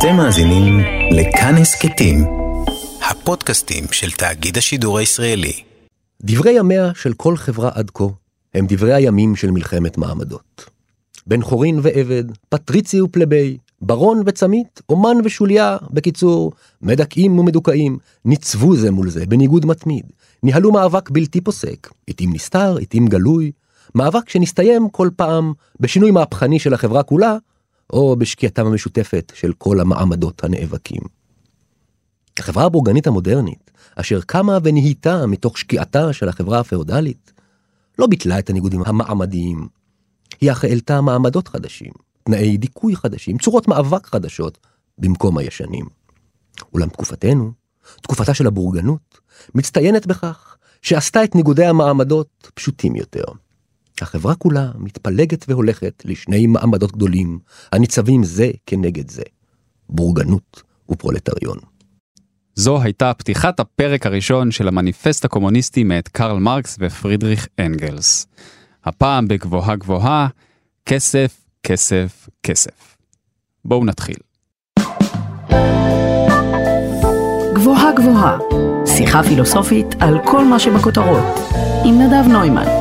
אתם מאזינים לכאן הסכתים, הפודקאסטים של תאגיד השידור הישראלי. דברי ימיה של כל חברה עד כה הם דברי הימים של מלחמת מעמדות. בן חורין ועבד, פטריצי ופלבי, ברון וצמית, אומן ושוליה, בקיצור, מדכאים ומדוכאים, ניצבו זה מול זה בניגוד מתמיד, ניהלו מאבק בלתי פוסק, עתים נסתר, עתים גלוי, מאבק שנסתיים כל פעם בשינוי מהפכני של החברה כולה, או בשקיעתם המשותפת של כל המעמדות הנאבקים. החברה הבורגנית המודרנית, אשר קמה ונהייתה מתוך שקיעתה של החברה הפאודלית, לא ביטלה את הניגודים המעמדיים, היא אך העלתה מעמדות חדשים, תנאי דיכוי חדשים, צורות מאבק חדשות, במקום הישנים. אולם תקופתנו, תקופתה של הבורגנות, מצטיינת בכך שעשתה את ניגודי המעמדות פשוטים יותר. החברה כולה מתפלגת והולכת לשני מעמדות גדולים, הניצבים זה כנגד זה, בורגנות ופרולטריון. זו הייתה פתיחת הפרק הראשון של המניפסט הקומוניסטי מאת קרל מרקס ופרידריך אנגלס. הפעם בגבוהה גבוהה, כסף, כסף, כסף. בואו נתחיל. גבוהה גבוהה, שיחה פילוסופית על כל מה שבכותרות, עם נדב נוימן.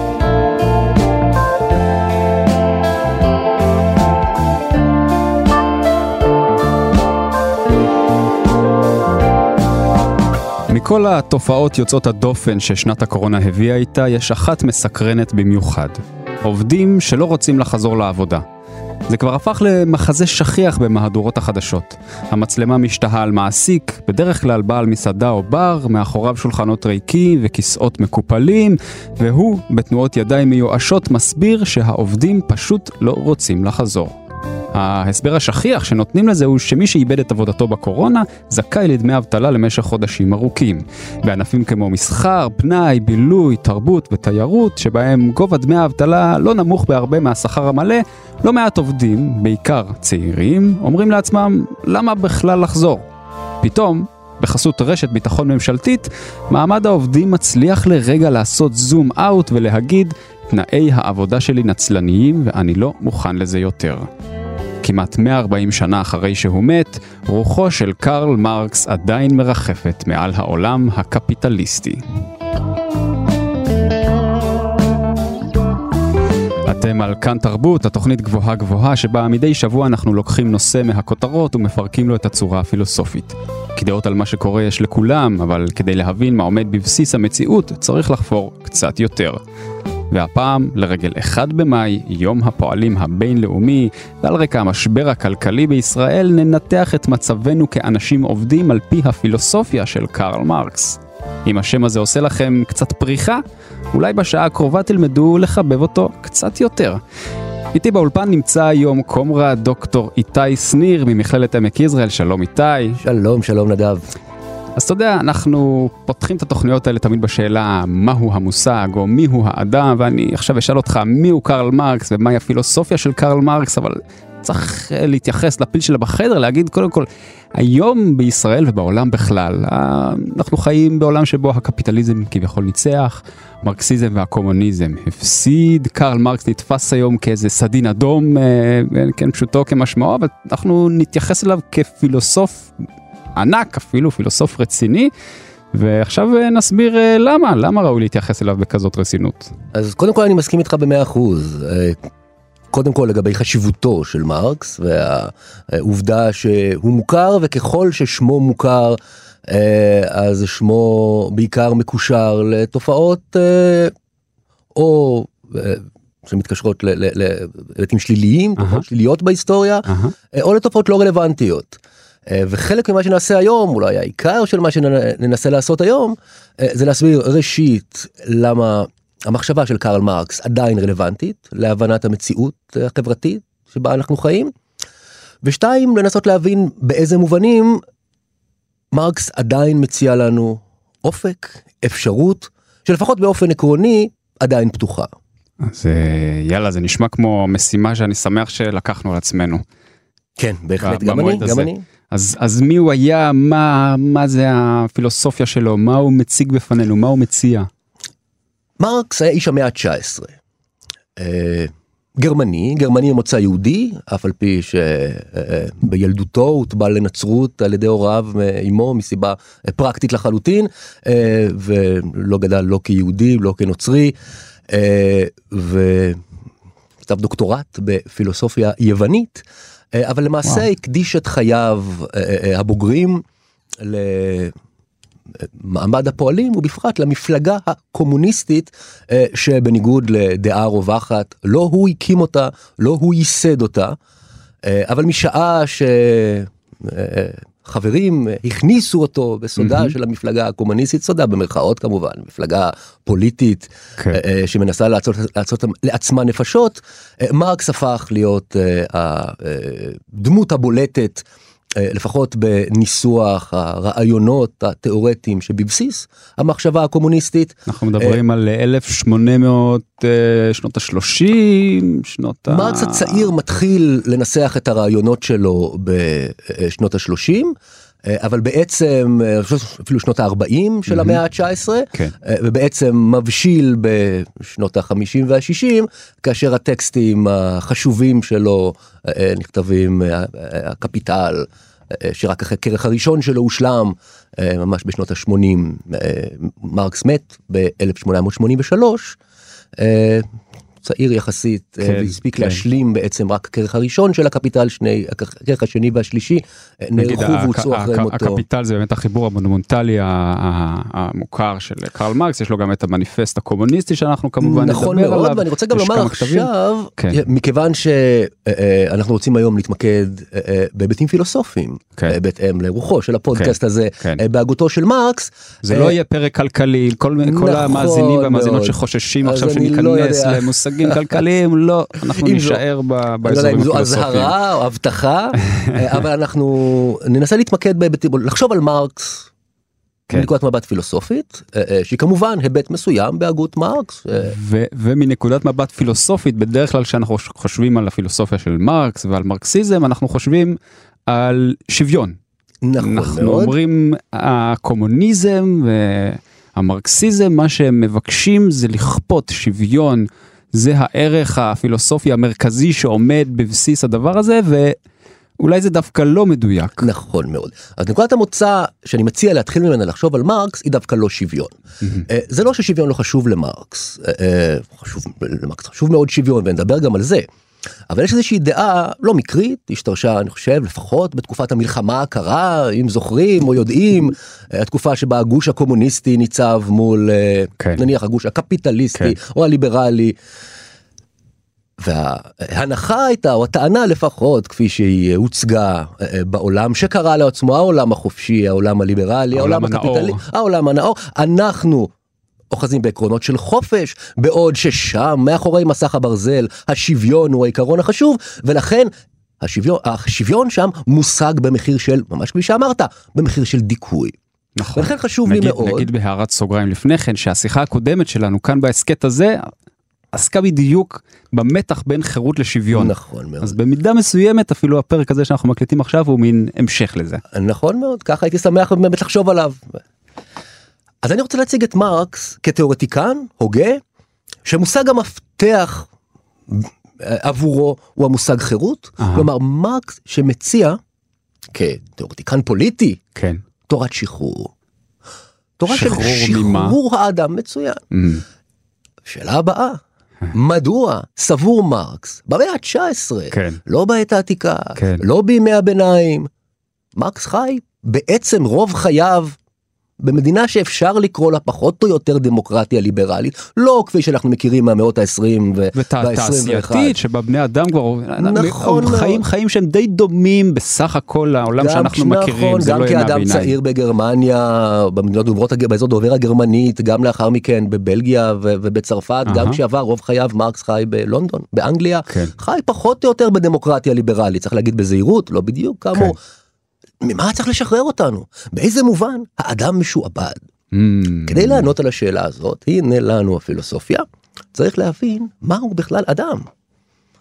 מכל התופעות יוצאות הדופן ששנת הקורונה הביאה איתה, יש אחת מסקרנת במיוחד. עובדים שלא רוצים לחזור לעבודה. זה כבר הפך למחזה שכיח במהדורות החדשות. המצלמה משתהה על מעסיק, בדרך כלל בעל מסעדה או בר, מאחוריו שולחנות ריקים וכיסאות מקופלים, והוא, בתנועות ידיים מיואשות, מסביר שהעובדים פשוט לא רוצים לחזור. ההסבר השכיח שנותנים לזה הוא שמי שאיבד את עבודתו בקורונה זכאי לדמי אבטלה למשך חודשים ארוכים. בענפים כמו מסחר, פנאי, בילוי, תרבות ותיירות, שבהם גובה דמי האבטלה לא נמוך בהרבה מהשכר המלא, לא מעט עובדים, בעיקר צעירים, אומרים לעצמם למה בכלל לחזור. פתאום, בחסות רשת ביטחון ממשלתית, מעמד העובדים מצליח לרגע לעשות זום אאוט ולהגיד תנאי העבודה שלי נצלניים ואני לא מוכן לזה יותר. כמעט 140 שנה אחרי שהוא מת, רוחו של קרל מרקס עדיין מרחפת מעל העולם הקפיטליסטי. אתם על כאן תרבות, התוכנית גבוהה גבוהה, שבה מדי שבוע אנחנו לוקחים נושא מהכותרות ומפרקים לו את הצורה הפילוסופית. כי דעות על מה שקורה יש לכולם, אבל כדי להבין מה עומד בבסיס המציאות, צריך לחפור קצת יותר. והפעם לרגל 1 במאי, יום הפועלים הבינלאומי, ועל רקע המשבר הכלכלי בישראל ננתח את מצבנו כאנשים עובדים על פי הפילוסופיה של קרל מרקס. אם השם הזה עושה לכם קצת פריחה, אולי בשעה הקרובה תלמדו לחבב אותו קצת יותר. איתי באולפן נמצא היום קומרה דוקטור איתי שניר ממכללת עמק יזרעאל, שלום איתי. שלום, שלום נדב. אז אתה יודע, אנחנו פותחים את התוכניות האלה תמיד בשאלה מהו המושג או מיהו האדם, ואני עכשיו אשאל אותך מיהו קרל מרקס ומהי הפילוסופיה של קרל מרקס, אבל צריך להתייחס לפיל שלה בחדר, להגיד קודם כל, היום בישראל ובעולם בכלל, אנחנו חיים בעולם שבו הקפיטליזם כביכול ניצח, מרקסיזם והקומוניזם הפסיד, קרל מרקס נתפס היום כאיזה סדין אדום, אה, כן, פשוטו כמשמעו, אבל אנחנו נתייחס אליו כפילוסוף ענק אפילו, פילוסוף רציני. ועכשיו אה, נסביר אה, למה, למה ראוי להתייחס אליו בכזאת רצינות. אז קודם כל אני מסכים איתך במאה אחוז. אה, קודם כל לגבי חשיבותו של מרקס והעובדה שהוא מוכר וככל ששמו מוכר אז שמו בעיקר מקושר לתופעות או שמתקשרות להיבטים שליליים, תופעות שליליות בהיסטוריה, או לתופעות לא רלוונטיות. אה, וחלק ממה שנעשה היום, אולי העיקר של מה שננסה לעשות היום, אה, זה להסביר ראשית למה המחשבה של קרל מרקס עדיין רלוונטית להבנת המציאות החברתית שבה אנחנו חיים. ושתיים, לנסות להבין באיזה מובנים מרקס עדיין מציע לנו אופק, אפשרות, שלפחות באופן עקרוני עדיין פתוחה. אז אה, יאללה, זה נשמע כמו משימה שאני שמח שלקחנו על עצמנו. כן, בהחלט, גם אני, גם אני. אז, אז מי הוא היה, מה, מה זה הפילוסופיה שלו, מה הוא מציג בפנינו, מה הוא מציע? מרקס היה איש המאה ה-19. אה, גרמני, גרמני ממוצא יהודי, אף על פי שבילדותו הוטבל לנצרות על ידי הוריו אמו מסיבה פרקטית לחלוטין, אה, ולא גדל לא כיהודי, לא כנוצרי, אה, וכתב דוקטורט בפילוסופיה יוונית, אה, אבל למעשה וואו. הקדיש את חייו הבוגרים מעמד הפועלים ובפרט למפלגה הקומוניסטית אה, שבניגוד לדעה רווחת לא הוא הקים אותה לא הוא ייסד אותה אה, אבל משעה שחברים הכניסו אותו בסודה mm-hmm. של המפלגה הקומוניסטית סודה במרכאות כמובן מפלגה פוליטית okay. כן. אה, שמנסה לעצות, לעצות לעצמה נפשות מרקס הפך להיות הדמות הבולטת. אה, לפחות בניסוח הרעיונות התיאורטיים שבבסיס המחשבה הקומוניסטית. אנחנו מדברים על 1800 אה, שנות ה-30, שנות ה... מרקס הצעיר מתחיל לנסח את הרעיונות שלו בשנות ה-30. אה, אבל בעצם אפילו שנות ה-40 של המאה ה-19 כן. ובעצם מבשיל בשנות ה-50 וה-60 כאשר הטקסטים החשובים שלו נכתבים הקפיטל שרק אחרי הכרך הראשון שלו הושלם ממש בשנות ה-80 מרקס מת ב-1883. צעיר יחסית אה, כן, והספיק כן. להשלים בעצם רק הכרך הראשון של הקפיטל שני הכרך השני והשלישי אה, נערכו והוצאו אחרי מותו. הקפיטל זה באמת החיבור המונומנטלי המוכר של קרל מרקס יש לו גם את המניפסט הקומוניסטי שאנחנו כמובן נכון נדבר מאוד, עליו. ואני רוצה גם לומר עכשיו כן. מכיוון שאנחנו רוצים היום להתמקד בהיבטים פילוסופיים כן. בהתאם לרוחו של הפודקאסט כן. הזה כן. בהגותו של מרקס. זה לא יהיה פרק כלכלי כל, נכון כל המאזינים והמאזינות שחוששים עכשיו שניכנס לא למושגים כלכליים לא אנחנו נשאר באזורים הפילוסופיים. זו אזהרה או הבטחה אבל אנחנו ננסה להתמקד בהיבטים לחשוב על מרקס. כן. מנקודת מבט פילוסופית שהיא כמובן היבט מסוים בהגות מרקס. ו- ומנקודת מבט פילוסופית בדרך כלל כשאנחנו חושבים על הפילוסופיה של מרקס ועל מרקסיזם אנחנו חושבים על שוויון. נכון אנחנו מאוד. אומרים הקומוניזם והמרקסיזם מה שהם מבקשים זה לכפות שוויון זה הערך הפילוסופי המרכזי שעומד בבסיס הדבר הזה ואולי זה דווקא לא מדויק. נכון מאוד. אז נקודת המוצא שאני מציע להתחיל ממנה לחשוב על מרקס היא דווקא לא שוויון. Mm-hmm. זה לא ששוויון לא חשוב למרקס, אה, אה, חשוב, למרקס חשוב מאוד שוויון ונדבר גם על זה. אבל יש איזושהי דעה לא מקרית, השתרשה אני חושב לפחות בתקופת המלחמה הקרה, אם זוכרים או יודעים, התקופה שבה הגוש הקומוניסטי ניצב מול כן. נניח הגוש הקפיטליסטי כן. או הליברלי. וההנחה הייתה או הטענה לפחות כפי שהיא הוצגה בעולם שקרא לעצמו העולם החופשי העולם הליברלי העולם, העולם הקפיטלי העולם הנאור אנחנו אוחזים בעקרונות של חופש, בעוד ששם מאחורי מסך הברזל השוויון הוא העיקרון החשוב, ולכן השוויון, השוויון שם מושג במחיר של, ממש כפי שאמרת, במחיר של דיכוי. נכון. ולכן חשוב נגיד, לי מאוד. נגיד בהערת סוגריים לפני כן, שהשיחה הקודמת שלנו כאן בהסכת הזה, עסקה בדיוק במתח בין חירות לשוויון. נכון מאוד. אז במידה מסוימת אפילו הפרק הזה שאנחנו מקליטים עכשיו הוא מין המשך לזה. נכון מאוד, ככה הייתי שמח באמת לחשוב עליו. אז אני רוצה להציג את מרקס כתיאורטיקן, הוגה, שמושג המפתח עבורו הוא המושג חירות, Aha. כלומר מרקס שמציע כתיאורטיקן פוליטי, כן. תורת שחרור. תורה של שחרור האדם מצוין. Mm. שאלה הבאה, מדוע סבור מרקס במאה ה-19, כן. לא בעת העתיקה, כן. לא בימי הביניים, מרקס חי בעצם רוב חייו במדינה שאפשר לקרוא לה פחות או יותר דמוקרטיה ליברלית, לא כפי שאנחנו מכירים מהמאות ה-20 וה-21. ותעשייתית שבה בני אדם כבר נכון חיים חיים שהם די דומים בסך הכל לעולם שאנחנו נכון, מכירים, זה לא ימי הביניים. גם כאדם צעיר בגרמניה, במדינות דוברות, באזור דובר הגרמנית, גם לאחר מכן בבלגיה ובצרפת, גם כשעבר רוב חייו מרקס חי בלונדון, באנגליה, כן. חי פחות או יותר בדמוקרטיה ליברלית, צריך להגיד בזהירות, לא בדיוק, כאמור. כן. ממה צריך לשחרר אותנו? באיזה מובן האדם משועבד? Mm. כדי לענות על השאלה הזאת, הנה לנו הפילוסופיה, צריך להבין מהו בכלל אדם.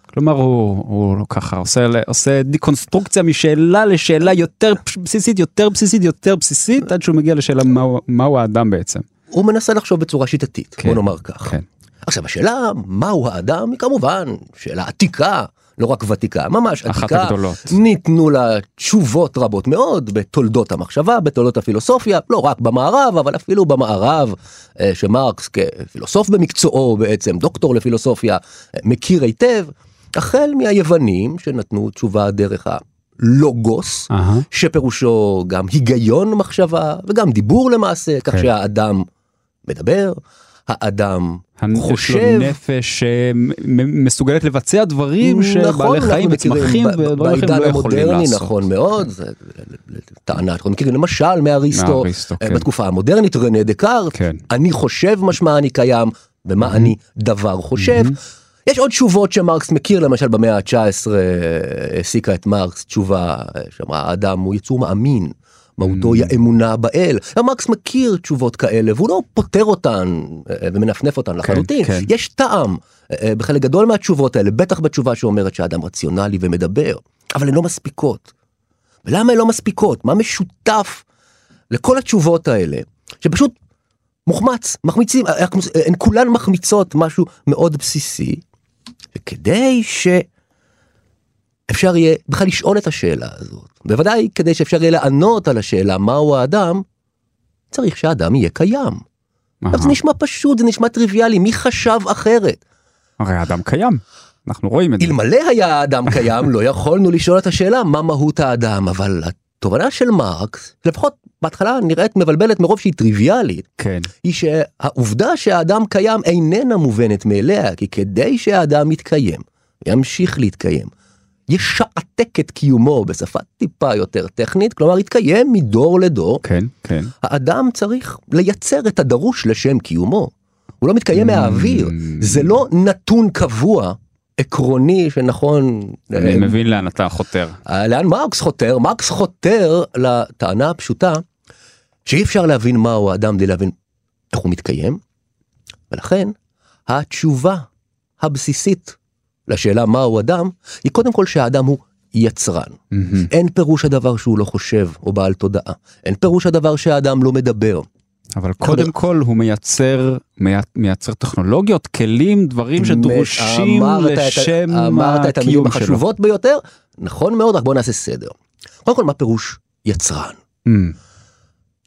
כלומר הוא, הוא ככה עושה, עושה דיקונסטרוקציה משאלה לשאלה יותר בסיסית, יותר בסיסית, יותר בסיסית, עד שהוא מגיע לשאלה מהו, מהו האדם בעצם. הוא מנסה לחשוב בצורה שיטתית, כן, בוא נאמר כך. כן. עכשיו השאלה מהו האדם היא כמובן שאלה עתיקה, לא רק ותיקה, ממש אחת עתיקה. הגדולות. ניתנו לה תשובות רבות מאוד בתולדות המחשבה, בתולדות הפילוסופיה, לא רק במערב, אבל אפילו במערב, אה, שמרקס כפילוסוף במקצועו בעצם, דוקטור לפילוסופיה, אה, מכיר היטב, החל מהיוונים שנתנו תשובה דרך הלוגוס, אהה. שפירושו גם היגיון מחשבה וגם דיבור למעשה, כך כן. שהאדם מדבר, האדם חושב, נפש שמסוגלת לבצע דברים שבעלי נכון, חיים וצמחים ודברים אחרים לא יכולים המודרני, לעשות. נכון מאוד, זה טענה, אנחנו מכירים למשל מאריסטו, אה, כן. בתקופה המודרנית רנה דקארט, כן. אני חושב משמע אני קיים, ומה אני דבר חושב. יש עוד תשובות שמרקס מכיר, למשל במאה ה-19 העסיקה את מרקס תשובה אה, שאמרה האדם הוא יצור מאמין. מהותו היא האמונה באל. מרקס מכיר תשובות כאלה והוא לא פותר אותן אה, ומנפנף אותן לחלוטין. כן. יש טעם אה, אה, בחלק גדול מהתשובות האלה, בטח בתשובה שאומרת שהאדם רציונלי ומדבר, אבל הן לא מספיקות. ולמה הן לא מספיקות? מה משותף לכל התשובות האלה, שפשוט מוחמץ, מחמיצים, אה, אה, הן כולן מחמיצות משהו מאוד בסיסי, וכדי שאפשר יהיה בכלל לשאול את השאלה הזאת, בוודאי כדי שאפשר יהיה לענות על השאלה מהו האדם, צריך שהאדם יהיה קיים. עכשיו זה. נשמע פשוט, זה נשמע טריוויאלי, מי חשב אחרת? הרי האדם קיים, אנחנו רואים את זה. אלמלא היה האדם קיים לא יכולנו לשאול את השאלה מה מהות האדם אבל התובנה של מרקס לפחות בהתחלה נראית מבלבלת מרוב שהיא טריוויאלית כן. היא שהעובדה שהאדם קיים איננה מובנת מאליה כי כדי שהאדם יתקיים ימשיך להתקיים ישעתק את קיומו בשפה טיפה יותר טכנית כלומר יתקיים מדור לדור כן, כן. האדם צריך לייצר את הדרוש לשם קיומו. הוא לא מתקיים מהאוויר, זה לא נתון קבוע, עקרוני שנכון, אני אה, מבין לאן אתה חותר. אה, לאן מרקס חותר? מרקס חותר לטענה הפשוטה שאי אפשר להבין מהו האדם בלי להבין איך הוא מתקיים, ולכן התשובה הבסיסית לשאלה מהו אדם היא קודם כל שהאדם הוא יצרן. מהמם. אין פירוש הדבר שהוא לא חושב או בעל תודעה, אין פירוש הדבר שהאדם לא מדבר. אבל קודם כל הוא מייצר מי- מייצר טכנולוגיות כלים דברים שדרושים אמרת את לשם אמרת את המילים שלו. החשובות ביותר, נכון מאוד, רק בוא נעשה סדר. קודם כל, מה פירוש יצרן? אמ,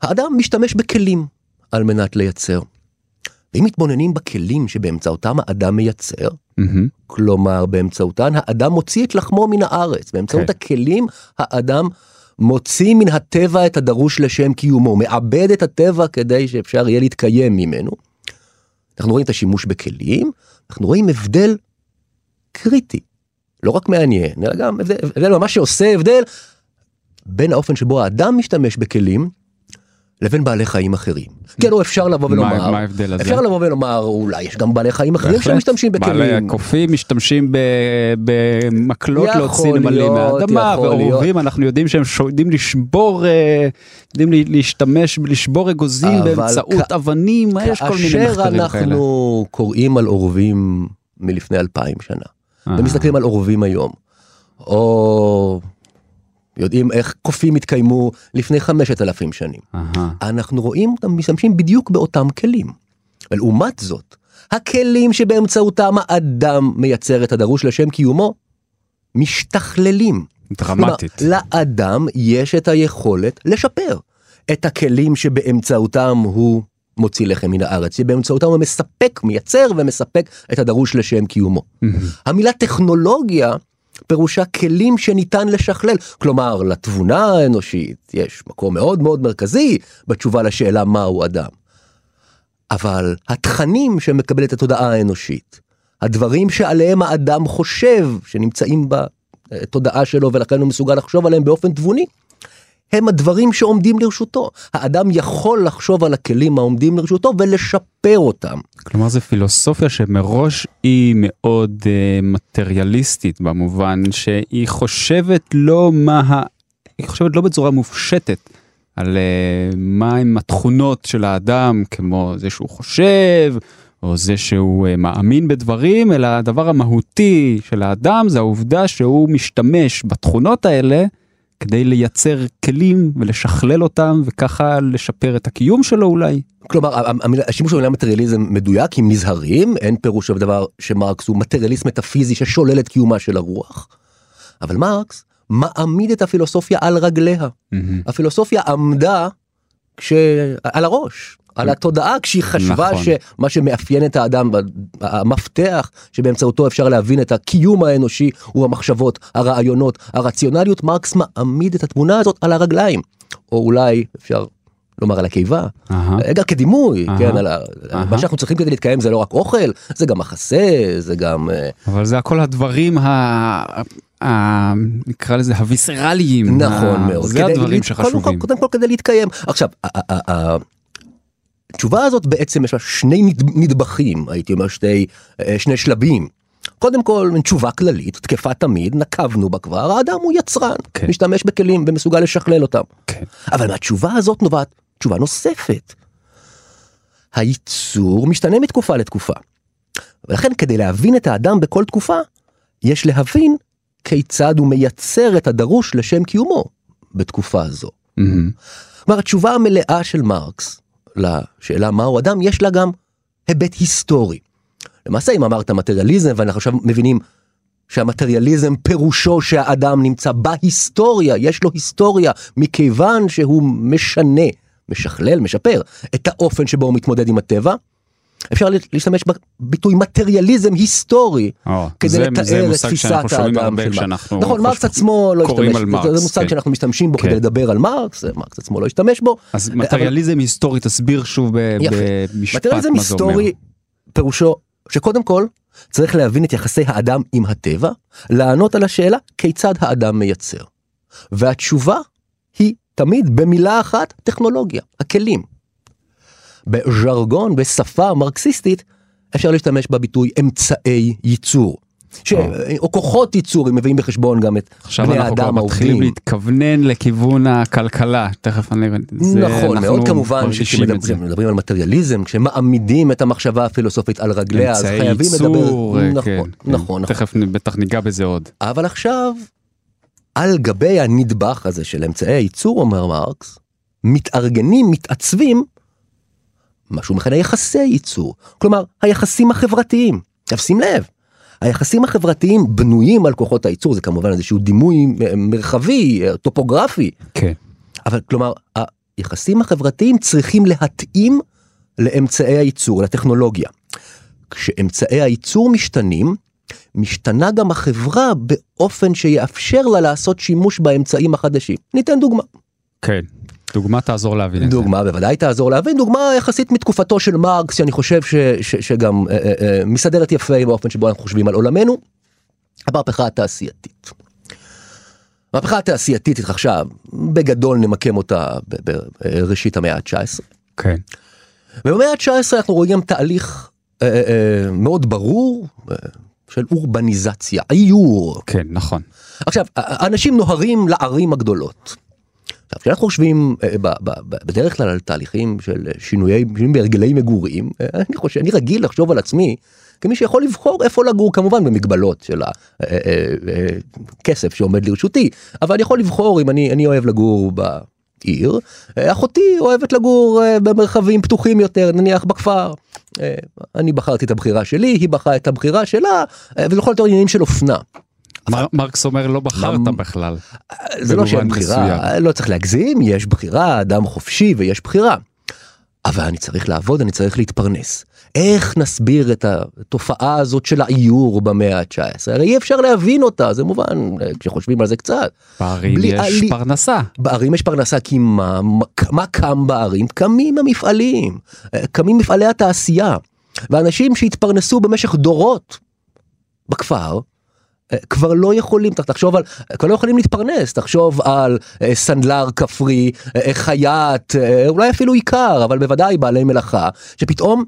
האדם משתמש בכלים על מנת לייצר. ואם מתבוננים בכלים שבאמצעותם האדם מייצר, מהמם. כלומר באמצעותן האדם מוציא את לחמו מן הארץ, באמצעות כן. הכלים האדם מוציא מן הטבע את הדרוש לשם קיומו, מאבד את הטבע כדי שאפשר יהיה להתקיים ממנו. אנחנו רואים את השימוש בכלים, אנחנו רואים הבדל קריטי, לא רק מעניין, אלא גם הבדל, הבדל ממש שעושה הבדל בין האופן שבו האדם משתמש בכלים לבין בעלי חיים אחרים. כי הלוא אפשר לבוא ולומר, מה ההבדל הזה? אפשר לבוא ולומר אולי יש גם בעלי חיים אחרים. שמשתמשים בכלים. בעלי הקופים משתמשים במקלות להוציא נמלים מהאדמה ועורבים אנחנו יודעים שהם יודעים לשבור אה, יודעים לה- להשתמש לשבור אגוזים באמצעות כ- אבנים יש כל מיני כאשר מחקרים כאלה. אנחנו קוראים על אורבים מלפני אלפיים שנה, אה, ומסתכלים על אורבים היום, או יודעים איך קופים התקיימו לפני חמשת אלפים שנים, אהה. אנחנו רואים אותם משתמשים בדיוק באותם כלים. ולעומת זאת, הכלים שבאמצעותם האדם מייצר את הדרוש לשם קיומו, משתכללים. דרמטית. כלומר, לאדם יש את היכולת לשפר את הכלים שבאמצעותם הוא מוציא לחם מן הארץ, שבאמצעותם הוא מספק, מייצר ומספק את הדרוש לשם קיומו. המילה טכנולוגיה פירושה כלים שניתן לשכלל, כלומר לתבונה האנושית יש מקום מאוד מאוד מרכזי בתשובה לשאלה מהו אדם. אבל התכנים שמקבלת התודעה האנושית, הדברים שעליהם האדם חושב שנמצאים בתודעה שלו ולכן הוא מסוגל לחשוב עליהם באופן תבוני, הם הדברים שעומדים לרשותו. האדם יכול לחשוב על הכלים העומדים לרשותו ולשפר אותם. כלומר זה פילוסופיה שמראש היא מאוד אה, מטריאליסטית במובן שהיא חושבת לא מה. היא חושבת לא בצורה מופשטת על אה, מה הם התכונות של האדם כמו זה שהוא חושב או זה שהוא אה, מאמין בדברים אלא הדבר המהותי של האדם זה העובדה שהוא משתמש בתכונות האלה כדי לייצר כלים ולשכלל אותם וככה לשפר את הקיום שלו אולי. כלומר השימוש במילה מטריאליזם מדויק אם נזהרים אין פירוש של דבר שמרקס הוא מטריאליסט מטאפיזי ששולל את קיומה של הרוח. אבל מרקס מעמיד את הפילוסופיה על רגליה. הפילוסופיה עמדה כש... על הראש. על התודעה כשהיא חשבה נכון. שמה שמאפיין את האדם המפתח שבאמצעותו אפשר להבין את הקיום האנושי הוא המחשבות הרעיונות הרציונליות מרקס מעמיד את התמונה הזאת על הרגליים או אולי אפשר לומר על הקיבה אהה. גם כדימוי אהה. כן על ה... אהה. מה שאנחנו צריכים כדי להתקיים זה לא רק אוכל זה גם מחסה זה גם אה, אבל זה הכל הדברים ה... ה... נקרא לזה הוויסרליים. נכון ה- מאוד. זה הדברים שחשובים. קודם כל, כדי להתקיים. עכשיו, התשובה הזאת בעצם יש לה שני נד- נדבכים, הייתי אומר שתי, אה, שני שלבים. קודם כל, תשובה כללית, תקפה תמיד, נקבנו בה כבר, האדם הוא יצרן, כן. משתמש בכלים ומסוגל לשכלל אותם. כן. אבל מהתשובה הזאת נובעת תשובה נוספת. הייצור משתנה מתקופה לתקופה. ולכן כדי להבין את האדם בכל תקופה, יש להבין כיצד הוא מייצר את הדרוש לשם קיומו בתקופה הזו. מהמם. כלומר, התשובה המלאה של מרקס לשאלה מהו אדם, יש לה גם היבט היסטורי. למעשה, אם אמרת מטריאליזם, ואנחנו עכשיו מבינים שהמטריאליזם פירושו שהאדם נמצא בהיסטוריה, יש לו היסטוריה, מכיוון שהוא משנה, משכלל, משפר, את האופן שבו הוא מתמודד עם הטבע, אפשר להשתמש בביטוי מטריאליזם היסטורי או, כדי זה- לתאר זה את תפיסת האדם של מרקס. נכון, מרקס עצמו לא השתמש, על זה- מרקס, מושג כן. שאנחנו משתמשים בו כן. כדי לדבר על מרקס, מרקס עצמו לא השתמש בו. אז אבל- מטריאליזם היסטורי תסביר שוב ב-. במשפט מטריאליזם מה זה אומר. היסטורי פירושו שקודם כל צריך להבין את יחסי האדם עם הטבע, לענות על השאלה כיצד האדם מייצר. והתשובה היא תמיד במילה אחת טכנולוגיה, הכלים. בז'רגון, בשפה מרקסיסטית, אפשר להשתמש בביטוי אמצעי ייצור. ש... או כוחות ייצור, אם מביאים בחשבון גם את עכשיו בני אנחנו כבר האדם מתחילים העובדים. להתכוונן לכיוון הכלכלה, תכף אני... זה- נכון מאוד כמובן מרגישים את זה. כשמדברים על מטריאליזם כשמעמידים את המחשבה הפילוסופית על רגליה אז אמצעי חייבים ייצור, לדבר אה, נכון כן, כן. נכון נכון תכף בטח ניגע בזה עוד. אבל עכשיו על גבי הנדבך הזה של אמצעי הייצור אומר מרקס מתארגנים מתעצבים מה שהוא מכנה יחסי ייצור כלומר היחסים החברתיים עכשיו שים לב. היחסים החברתיים בנויים על כוחות הייצור זה כמובן איזשהו דימוי מרחבי אה, טופוגרפי כן. אבל כלומר היחסים החברתיים צריכים להתאים לאמצעי הייצור לטכנולוגיה. כשאמצעי הייצור משתנים משתנה גם החברה באופן שיאפשר לה לעשות שימוש באמצעים החדשים. ניתן דוגמה. כן. דוגמה תעזור להבין את זה. דוגמה בוודאי תעזור להבין דוגמה יחסית מתקופתו של מרקס שאני חושב ש, ש, שגם אה, אה, אה, מסדרת יפה באופן שבו אנחנו חושבים על עולמנו. המהפכה התעשייתית. המהפכה התעשייתית התרחשה בגדול נמקם אותה בראשית המאה ה-19. כן. ובמאה ה-19 אנחנו רואים תהליך אה, אה, אה, מאוד ברור אה, של אורבניזציה, איור. כן, נכון. עכשיו, אנשים נוהרים לערים הגדולות. כשאנחנו חושבים אה, ב- ב- ב- בדרך כלל על תהליכים של שינויי, שינויים בהרגלי מגורים, אה, אני חושב, אני רגיל לחשוב על עצמי כמי שיכול לבחור איפה לגור, כמובן במגבלות של הכסף שעומד לרשותי, אבל אני יכול לבחור אם אני, אני אוהב לגור בעיר, אה, אחותי אוהבת לגור אה, במרחבים פתוחים יותר, נניח בכפר. אה, אני בחרתי את הבחירה שלי, היא בחרה את הבחירה שלה, אה, וזה יכול להיות עניינים של אופנה. מר- מרקס אומר לא בחרת בכלל. זה לא שאין בחירה, מסוים. לא צריך להגזים, יש בחירה, אדם חופשי ויש בחירה. אבל אני צריך לעבוד, אני צריך להתפרנס. איך נסביר את התופעה הזאת של האיור במאה ה-19? הרי אי אפשר להבין אותה, זה מובן, כשחושבים על זה קצת. בערים בלי- יש עלי- פרנסה. בערים יש פרנסה כי מה, מה- קם בערים? קמים המפעלים, קמים מפעלי התעשייה. ואנשים שהתפרנסו במשך דורות בכפר, כבר לא יכולים, תחשוב על, כבר לא יכולים להתפרנס, תחשוב על אה, סנדלר כפרי, אה, חייט, אה, אולי אפילו עיקר, אבל בוודאי בעלי מלאכה, שפתאום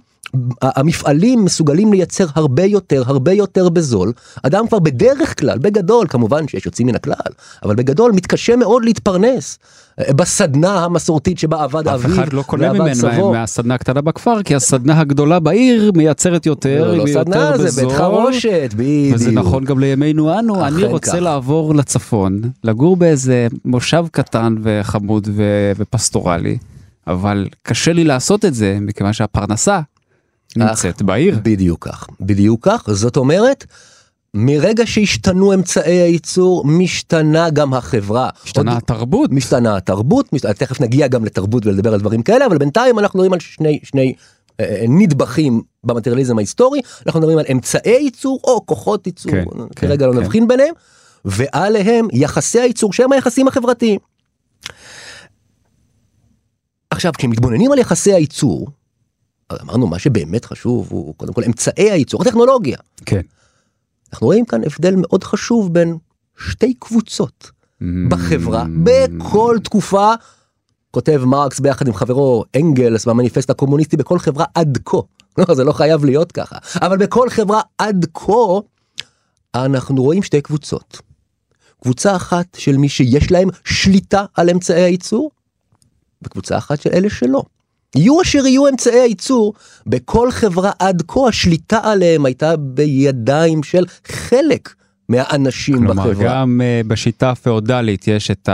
המפעלים מסוגלים לייצר הרבה יותר, הרבה יותר בזול. אדם כבר בדרך כלל, בגדול, כמובן שיש יוצאים מן הכלל, אבל בגדול מתקשה מאוד להתפרנס. אה, בסדנה המסורתית שבה עבד אף אביו אחד לא קונה ממנו. מהסדנה הקטנה בכפר, כי הסדנה הגדולה בעיר מייצרת יותר, לא, לא היא סדנה, יותר זה בית בזול. חרושת, בדיוק. וזה נכון גם לימינו אנו, אני רוצה כך. לעבור לצפון, לגור באיזה מושב קטן וחמוד ו- ופסטורלי, אבל קשה לי לעשות את זה מכיוון שהפרנסה נמצאת בעיר. בדיוק כך, בדיוק כך, זאת אומרת, מרגע שהשתנו אמצעי הייצור, משתנה גם החברה. השתנה עוד- התרבות. משתנה התרבות, משת... תכף נגיע גם לתרבות ולדבר על דברים כאלה, אבל בינתיים אנחנו מדברים על שני, שני אה, נדבכים במטריאליזם ההיסטורי, אנחנו מדברים על אמצעי ייצור או כוחות ייצור, כן, כרגע כן, לא כן. נבחין ביניהם, ועליהם יחסי הייצור שהם היחסים החברתיים. עכשיו כשמתבוננים על יחסי הייצור, אמרנו מה שבאמת חשוב הוא קודם כל אמצעי הייצור, הטכנולוגיה. כן. אנחנו רואים כאן הבדל מאוד חשוב בין שתי קבוצות בחברה בכל תקופה. כותב מרקס ביחד עם חברו אנגלס במניפסט הקומוניסטי בכל חברה עד כה. לא, זה לא חייב להיות ככה. אבל בכל חברה עד כה אנחנו רואים שתי קבוצות. קבוצה אחת של מי שיש להם שליטה על אמצעי הייצור, וקבוצה אחת של אלה שלא. יהיו אשר יהיו אמצעי הייצור, בכל חברה עד כה השליטה עליהם הייתה בידיים של חלק מהאנשים כלומר, בחברה. גם אה, בשיטה הפאודלית יש את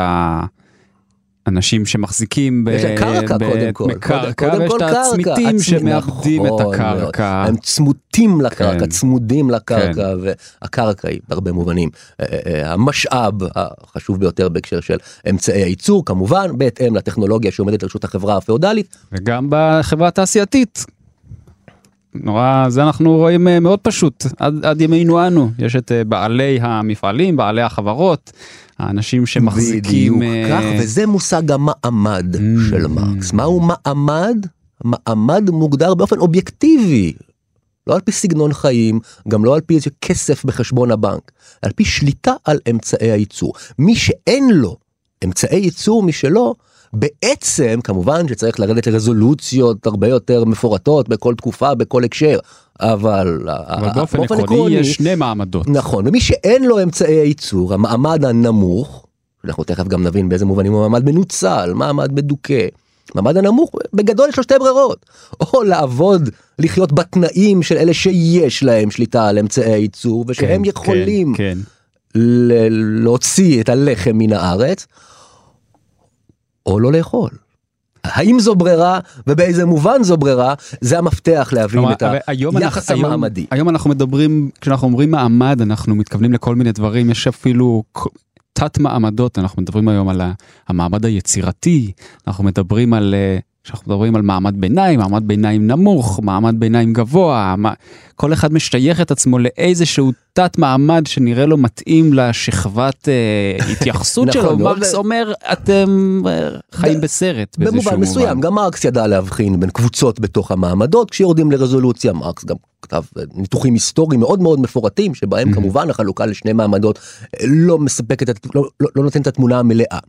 האנשים שמחזיקים ב- יש להם קרקע ב- קודם כל, בקרקע, קודם ויש את. הצמיתים הצמית- שמאבדים את נכון. הקרקע. הם צמודים לקרקע, כן. צמודים לקרקע, והקרקע היא בהרבה מובנים אה, אה, המשאב החשוב ביותר בהקשר של אמצעי הייצור, כמובן בהתאם לטכנולוגיה שעומדת לרשות החברה הפאודלית. וגם בחברה התעשייתית. נורא, זה אנחנו רואים אה, מאוד פשוט, עד, עד ימינו אנו, יש את אה, בעלי המפעלים, בעלי החברות, האנשים שמחזיקים... בדיוק אה, כך, וזה מושג המעמד Mm. של מרקס. מהו מעמד? מעמד מוגדר באופן אובייקטיבי. לא על פי סגנון חיים, גם לא על פי איזה כסף בחשבון הבנק, על פי שליטה על אמצעי הייצור. מי שאין לו אמצעי ייצור משלו, בעצם כמובן שצריך לרדת לרזולוציות הרבה יותר מפורטות בכל תקופה, בכל הקשר, אבל, אבל באופן עקרוני יש שני מעמדות. נכון, ומי שאין לו אמצעי הייצור, המעמד הנמוך, אנחנו תכף גם נבין באיזה מובנים הוא מעמד מנוצל, מעמד מדוכא. מעמד הנמוך, בגדול יש לו שתי ברירות, או לעבוד, לחיות בתנאים של אלה שיש להם שליטה על אמצעי הייצור, ושהם כן, יכולים כן, כן. להוציא את הלחם מן הארץ, או לא לאכול. האם זו ברירה ובאיזה מובן זו ברירה זה המפתח להבין כלומר, את היחס אנחנו- המעמדי. היום אנחנו מדברים, כשאנחנו אומרים מעמד, אנחנו מתכוונים לכל מיני דברים, יש אפילו תת מעמדות, אנחנו מדברים היום על המעמד היצירתי, אנחנו מדברים על, אה, כשאנחנו מדברים על מעמד ביניים, מעמד ביניים נמוך, מעמד ביניים גבוה, מה- כל אחד משייך את עצמו לאיזשהו תת מעמד שנראה לו מתאים לשכבת אה, התייחסות נכון שלו, מאוד. מרקס אומר, אתם אה, חיים בסרט באיזשהו במובן מסוים גם מרקס ידע להבחין בין קבוצות בתוך המעמדות כשיורדים לרזולוציה מרקס גם כתב אה, ניתוחים היסטוריים מאוד מאוד מפורטים שבהם Mhm. כמובן החלוקה לשני מעמדות אה, לא מספקת לא, לא, לא נותנת את התמונה המלאה.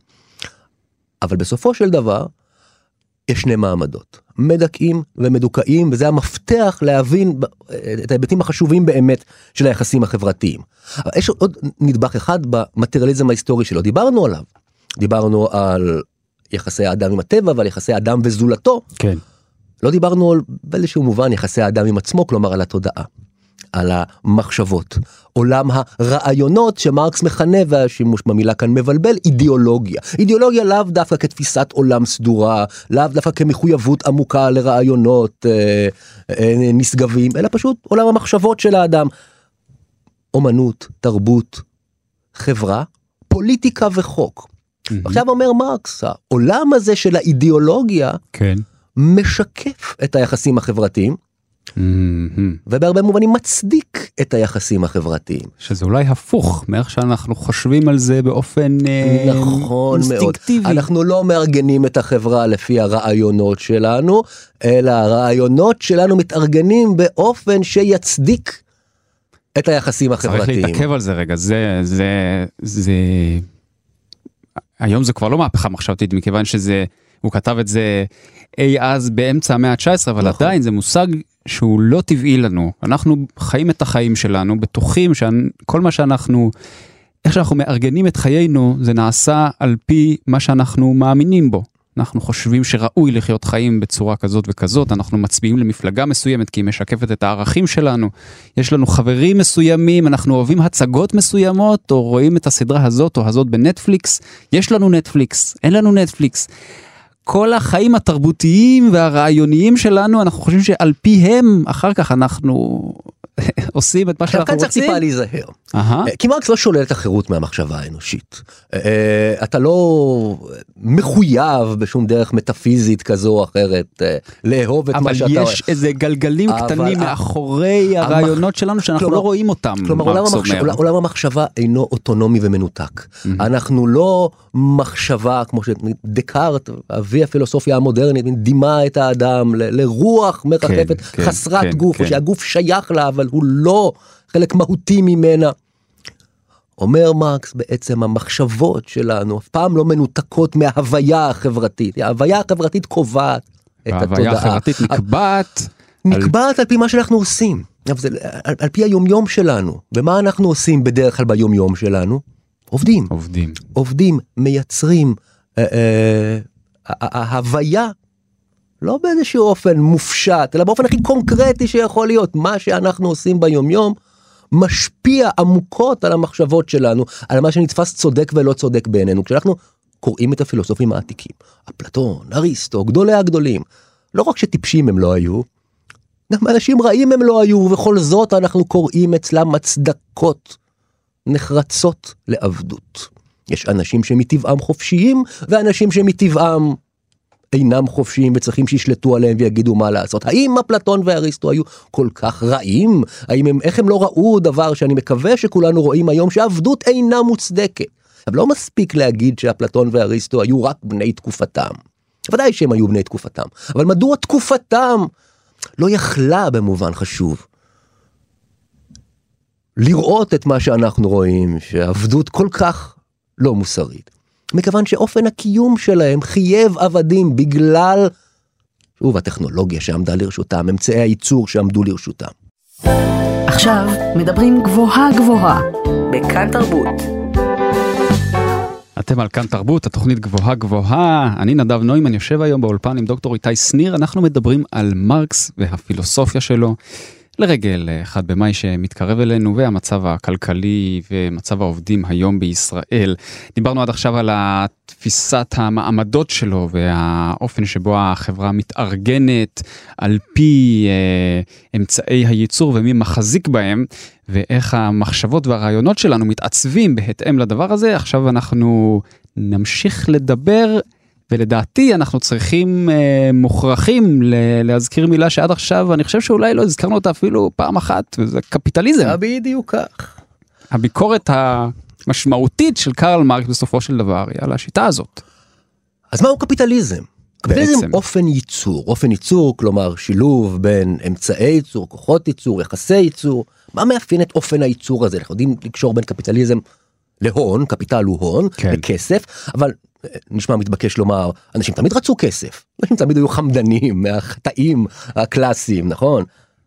אבל בסופו של דבר יש שני מעמדות מדכאים ומדוכאים וזה המפתח להבין את ההיבטים החשובים באמת של היחסים החברתיים. אבל יש עוד נדבך אחד במטריאליזם ההיסטורי שלא דיברנו עליו. דיברנו על יחסי האדם עם הטבע ועל יחסי האדם וזולתו. כן. לא דיברנו על באיזשהו מובן יחסי האדם עם עצמו, כלומר על התודעה, על המחשבות, עולם הרעיונות שמרקס מכנה והשימוש במילה כאן מבלבל אידיאולוגיה. אידיאולוגיה לאו דווקא כתפיסת עולם סדורה, לאו דווקא כמחויבות עמוקה לרעיונות אה, אה, נשגבים, אלא פשוט עולם המחשבות של האדם. אומנות, תרבות, חברה, פוליטיקה וחוק. עכשיו אומר מרקס, העולם הזה של האידיאולוגיה כן. משקף את היחסים החברתיים. ובהרבה מובנים מצדיק את היחסים החברתיים. שזה אולי הפוך מאיך שאנחנו חושבים על זה באופן אה, נכון מאוד. אינסטינקטיבי. אנחנו לא מארגנים את החברה לפי הרעיונות שלנו, אלא הרעיונות שלנו מתארגנים באופן שיצדיק את היחסים צריך החברתיים. להתעכב על זה רגע זה זה זה היום זה כבר לא מהפכה מחשבתית מכיוון שזה הוא כתב את זה אי אז באמצע המאה ה-19 אבל נכון. עדיין זה מושג שהוא לא טבעי לנו. אנחנו חיים את החיים שלנו, בטוחים שכל מה שאנחנו, איך שאנחנו מארגנים את חיינו, זה נעשה על פי מה שאנחנו מאמינים בו. אנחנו חושבים שראוי לחיות חיים בצורה כזאת וכזאת, אנחנו מצביעים למפלגה מסוימת כי היא משקפת את הערכים שלנו, יש לנו חברים מסוימים, אנחנו אוהבים הצגות מסוימות, או רואים את הסדרה הזאת או הזאת בנטפליקס, יש לנו נטפליקס, אין לנו נטפליקס. כל החיים התרבותיים והרעיוניים שלנו, אנחנו חושבים שעל פיהם אחר כך אנחנו עושים את מה שאנחנו רוצים. כאן צריך טיפה להיזהר. כי מרקס לא שולל את החירות מהמחשבה האנושית. אה, אה, אתה לא מחויב בשום דרך מטאפיזית כזו או אחרת אה, לאהוב את מה שאתה... אבל יש איזה גלגלים קטנים מאחורי הרעיונות שלנו שאנחנו לא רואים אותם. כלומר עולם המחשבה אינו אוטונומי ומנותק. אנחנו לא מחשבה כמו שדקארט אבי הפילוסופיה המודרנית דימה את האדם לרוח מרחפת כן, כן, חסרת כן, גוף שהגוף שייך לה אבל הוא לא חלק מהותי ממנה. אומר מרקס בעצם המחשבות שלנו אף פעם לא מנותקות מההוויה החברתית, ההוויה החברתית קובעת את התודעה. ההוויה החברתית נקבעת. נקבעת על... על פי מה שאנחנו עושים, זה, על, על פי היומיום שלנו, ומה אנחנו עושים בדרך כלל ביומיום שלנו? עובדים. עובדים. עובדים, מייצרים, אה, אה, ההוויה לא באיזשהו אופן מופשט, אלא באופן הכי קונקרטי שיכול להיות. מה שאנחנו עושים ביומיום משפיע עמוקות על המחשבות שלנו, על מה שנתפס צודק ולא צודק בעינינו. כשאנחנו קוראים את הפילוסופים העתיקים, אפלטון, אריסטו, גדולי הגדולים, לא רק שטיפשים הם לא היו, גם אנשים רעים הם לא היו, ובכל זאת אנחנו קוראים אצלם הצדקות נחרצות לעבדות. יש אנשים שמטבעם חופשיים, ואנשים שמטבעם אינם חופשיים וצריכים שישלטו עליהם ויגידו מה לעשות. האם אפלטון ואריסטו היו כל כך רעים? האם הם, איך הם לא ראו דבר שאני מקווה שכולנו רואים היום שעבדות אינה מוצדקת. אבל לא מספיק להגיד שאפלטון ואריסטו היו רק בני תקופתם. ודאי שהם היו בני תקופתם, אבל מדוע תקופתם לא יכלה במובן חשוב לראות את מה שאנחנו רואים, שעבדות כל כך לא מוסרית. מכיוון שאופן הקיום שלהם חייב עבדים בגלל, שוב, הטכנולוגיה שעמדה לרשותם, אמצעי הייצור שעמדו לרשותם. עכשיו מדברים גבוהה גבוהה, בכאן תרבות. אתם על כאן תרבות, התוכנית גבוהה גבוהה. אני נדב נוימן, יושב היום באולפן עם דוקטור איתי שניר, אנחנו מדברים על מרקס והפילוסופיה שלו. לרגל אחד במאי שמתקרב אלינו והמצב הכלכלי ומצב העובדים היום בישראל. דיברנו עד עכשיו על תפיסת המעמדות שלו והאופן שבו החברה מתארגנת על פי אה, אמצעי הייצור ומי מחזיק בהם ואיך המחשבות והרעיונות שלנו מתעצבים בהתאם לדבר הזה. עכשיו אנחנו נמשיך לדבר ולדעתי אנחנו צריכים, אה, מוכרחים להזכיר מילה שעד עכשיו אני חושב שאולי לא הזכרנו אותה אפילו פעם אחת, וזה קפיטליזם. בדיוק כך. הביקורת המשמעותית של קרל מרקס בסופו של דבר היא על השיטה הזאת. אז מהו קפיטליזם? קפיטליזם בעצם. אופן ייצור, אופן ייצור כלומר שילוב בין אמצעי ייצור, כוחות ייצור, יחסי ייצור, מה מאפיין את אופן הייצור הזה? אנחנו יודעים לקשור בין קפיטליזם להון, קפיטל הוא הון, כן. לכסף, אבל נשמע מתבקש לומר אנשים תמיד רצו כסף אנשים תמיד היו חמדנים מהחטאים הקלאסיים נכון.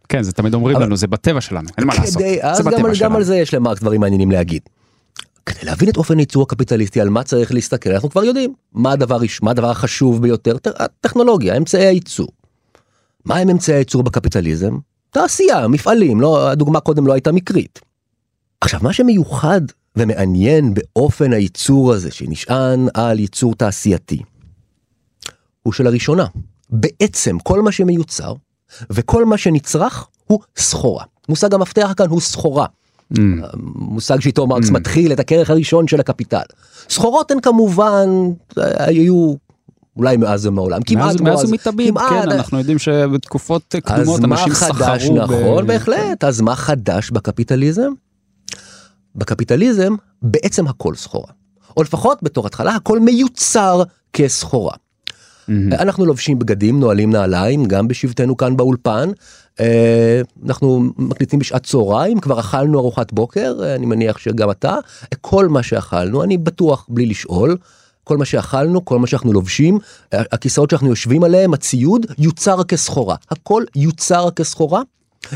כן זה תמיד אומרים אבל... לנו זה בטבע שלנו אין מה לעשות. אז גם, על, גם על זה יש למרקס דברים מעניינים להגיד. כדי להבין את אופן ייצור הקפיטליסטי על מה צריך להסתכל אנחנו כבר יודעים מה הדבר מה הדבר החשוב ביותר הטכנולוגיה אמצעי הייצור. מה הם אמצעי הייצור בקפיטליזם? תעשייה מפעלים לא הדוגמה קודם לא הייתה מקרית. עכשיו מה שמיוחד ומעניין באופן הייצור הזה שנשען על ייצור תעשייתי, הוא שלראשונה, בעצם כל מה שמיוצר וכל מה שנצרך הוא סחורה. מושג המפתח כאן הוא סחורה. Mm. מושג שאיתו מרקס mm. מתחיל את הכרך הראשון של הקפיטל. סחורות הן כמובן היו אולי מאז ומעולם כמעט מאז, מאז ומתאבים כן אנחנו יודעים שבתקופות קדומות אנשים סחרו. אז מה חדש נכון בהחלט אז מה חדש בקפיטליזם? בקפיטליזם בעצם הכל סחורה. או לפחות בתור התחלה הכל מיוצר כסחורה. Mm-hmm. אנחנו לובשים בגדים, נועלים נעליים, גם בשבתנו כאן באולפן. אה, אנחנו מקליטים בשעת צהריים, כבר אכלנו ארוחת בוקר, אני מניח שגם אתה. כל מה שאכלנו, אני בטוח בלי לשאול, כל מה שאכלנו, כל מה שאנחנו לובשים, הכיסאות שאנחנו יושבים עליהם, הציוד, יוצר כסחורה. הכל יוצר כסחורה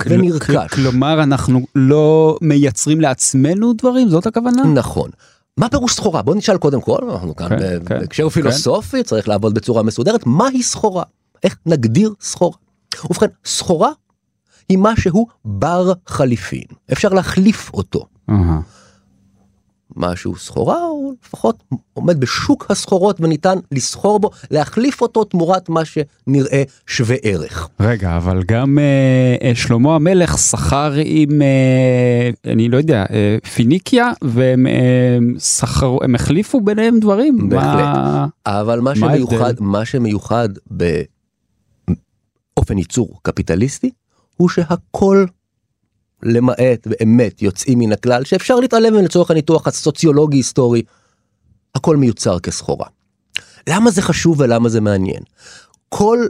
ונרכש. כלומר, אנחנו לא מייצרים לעצמנו דברים? זאת הכוונה? נכון. מה פירוש סחורה? בוא נשאל קודם כל, אנחנו כאן כן, בהקשר כן. פילוסופי, צריך לעבוד בצורה מסודרת, מהי סחורה? איך נגדיר סחורה? ובכן, סחורה היא משהו בר חליפין, אפשר להחליף אותו. אהה. משהו סחורה הוא לפחות עומד בשוק הסחורות וניתן לסחור בו, להחליף אותו תמורת מה שנראה שווה ערך. רגע, אבל גם אה, אה, שלמה המלך שכר עם, אה, אני לא יודע, אה, פיניקיה, והם אה, שכרו, הם החליפו ביניהם דברים? בהחלט. מה... אבל מה מה שמיוחד, ההבדל? מה שמיוחד באופן ייצור קפיטליסטי, הוא שהכל למעט באמת יוצאים מן הכלל, שאפשר להתעלם מהם לצורך הניתוח הסוציולוגי היסטורי, הכל מיוצר כסחורה. למה זה חשוב ולמה זה מעניין? כל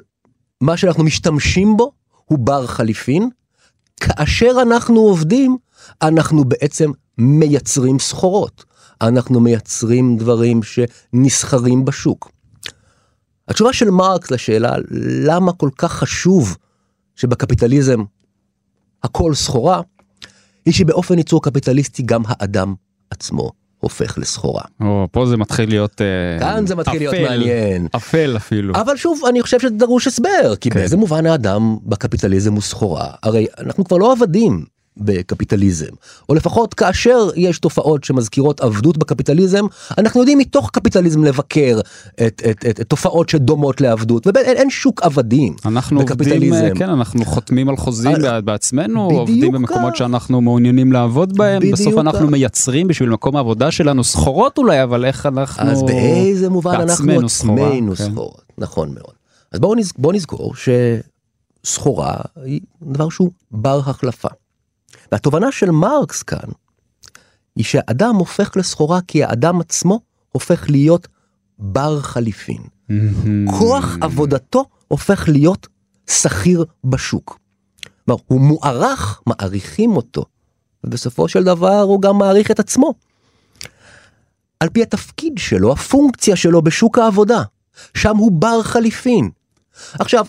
מה שאנחנו משתמשים בו הוא בר חליפין, כאשר אנחנו עובדים, אנחנו בעצם מייצרים סחורות. אנחנו מייצרים דברים שנסחרים בשוק. התשובה של מרקס לשאלה למה כל כך חשוב שבקפיטליזם הכל סחורה, היא שבאופן ייצור קפיטליסטי גם האדם עצמו הופך לסחורה. או, פה זה מתחיל להיות... אה, כאן זה מתחיל להיות אפל, מעניין. אפל אפילו. אבל שוב, אני חושב שדרוש הסבר, כי כן. באיזה מובן האדם בקפיטליזם הוא סחורה? הרי אנחנו כבר לא עבדים בקפיטליזם, או לפחות כאשר יש תופעות שמזכירות עבדות בקפיטליזם, אנחנו יודעים מתוך קפיטליזם לבקר את, את, את, את תופעות שדומות לעבדות, ואין אין שוק עבדים אנחנו עובדים, בקפיטליזם. כן, אנחנו חותמים על חוזים אה, בעד- בעצמנו, עובדים במקומות כך. שאנחנו מעוניינים לעבוד בהם, בסוף אנחנו כך. מייצרים בשביל מקום העבודה שלנו סחורות אולי, אבל איך אנחנו... אז באיזה מובן אנחנו עצמנו כן. סחורות, נכון מאוד. אז בואו נז, בוא נזכור שסחורה היא דבר שהוא בר החלפה. והתובנה של מרקס כאן, היא שהאדם הופך לסחורה כי האדם עצמו הופך להיות בר חליפין. מהמם. כוח עבודתו הופך להיות שכיר בשוק. כלומר, הוא מוערך, מעריכים אותו, ובסופו של דבר הוא גם מעריך את עצמו. על פי התפקיד שלו, הפונקציה שלו בשוק העבודה. שם הוא בר חליפין. עכשיו,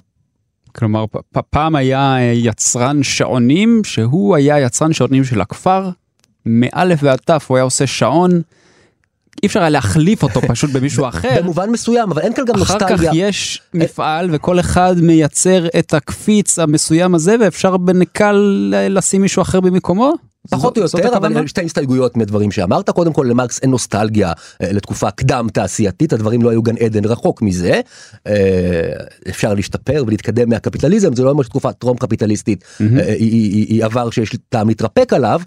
כלומר, פ- פעם היה אה, יצרן שעונים, שהוא היה יצרן שעונים של הכפר, מאלף ועד תף הוא היה עושה שעון, אי אפשר היה להחליף אותו פשוט במישהו אחר. במובן מסוים, אבל אין כאן גם אחר כך. יש מפעל וכל אחד מייצר את הקפיץ המסוים הזה ואפשר בנקל לשים מישהו אחר במקומו? פחות או יותר, אבל? שתי הסתייגויות מהדברים שאמרת. קודם כל, למרקס אין נוסטלגיה אה, לתקופה קדם תעשייתית, הדברים לא היו גן עדן רחוק מזה. אה, אפשר להשתפר ולהתקדם מהקפיטליזם, זה לא אומר שתקופה טרום קפיטליסטית אה, היא- עבר שיש טעם להתרפק עליו.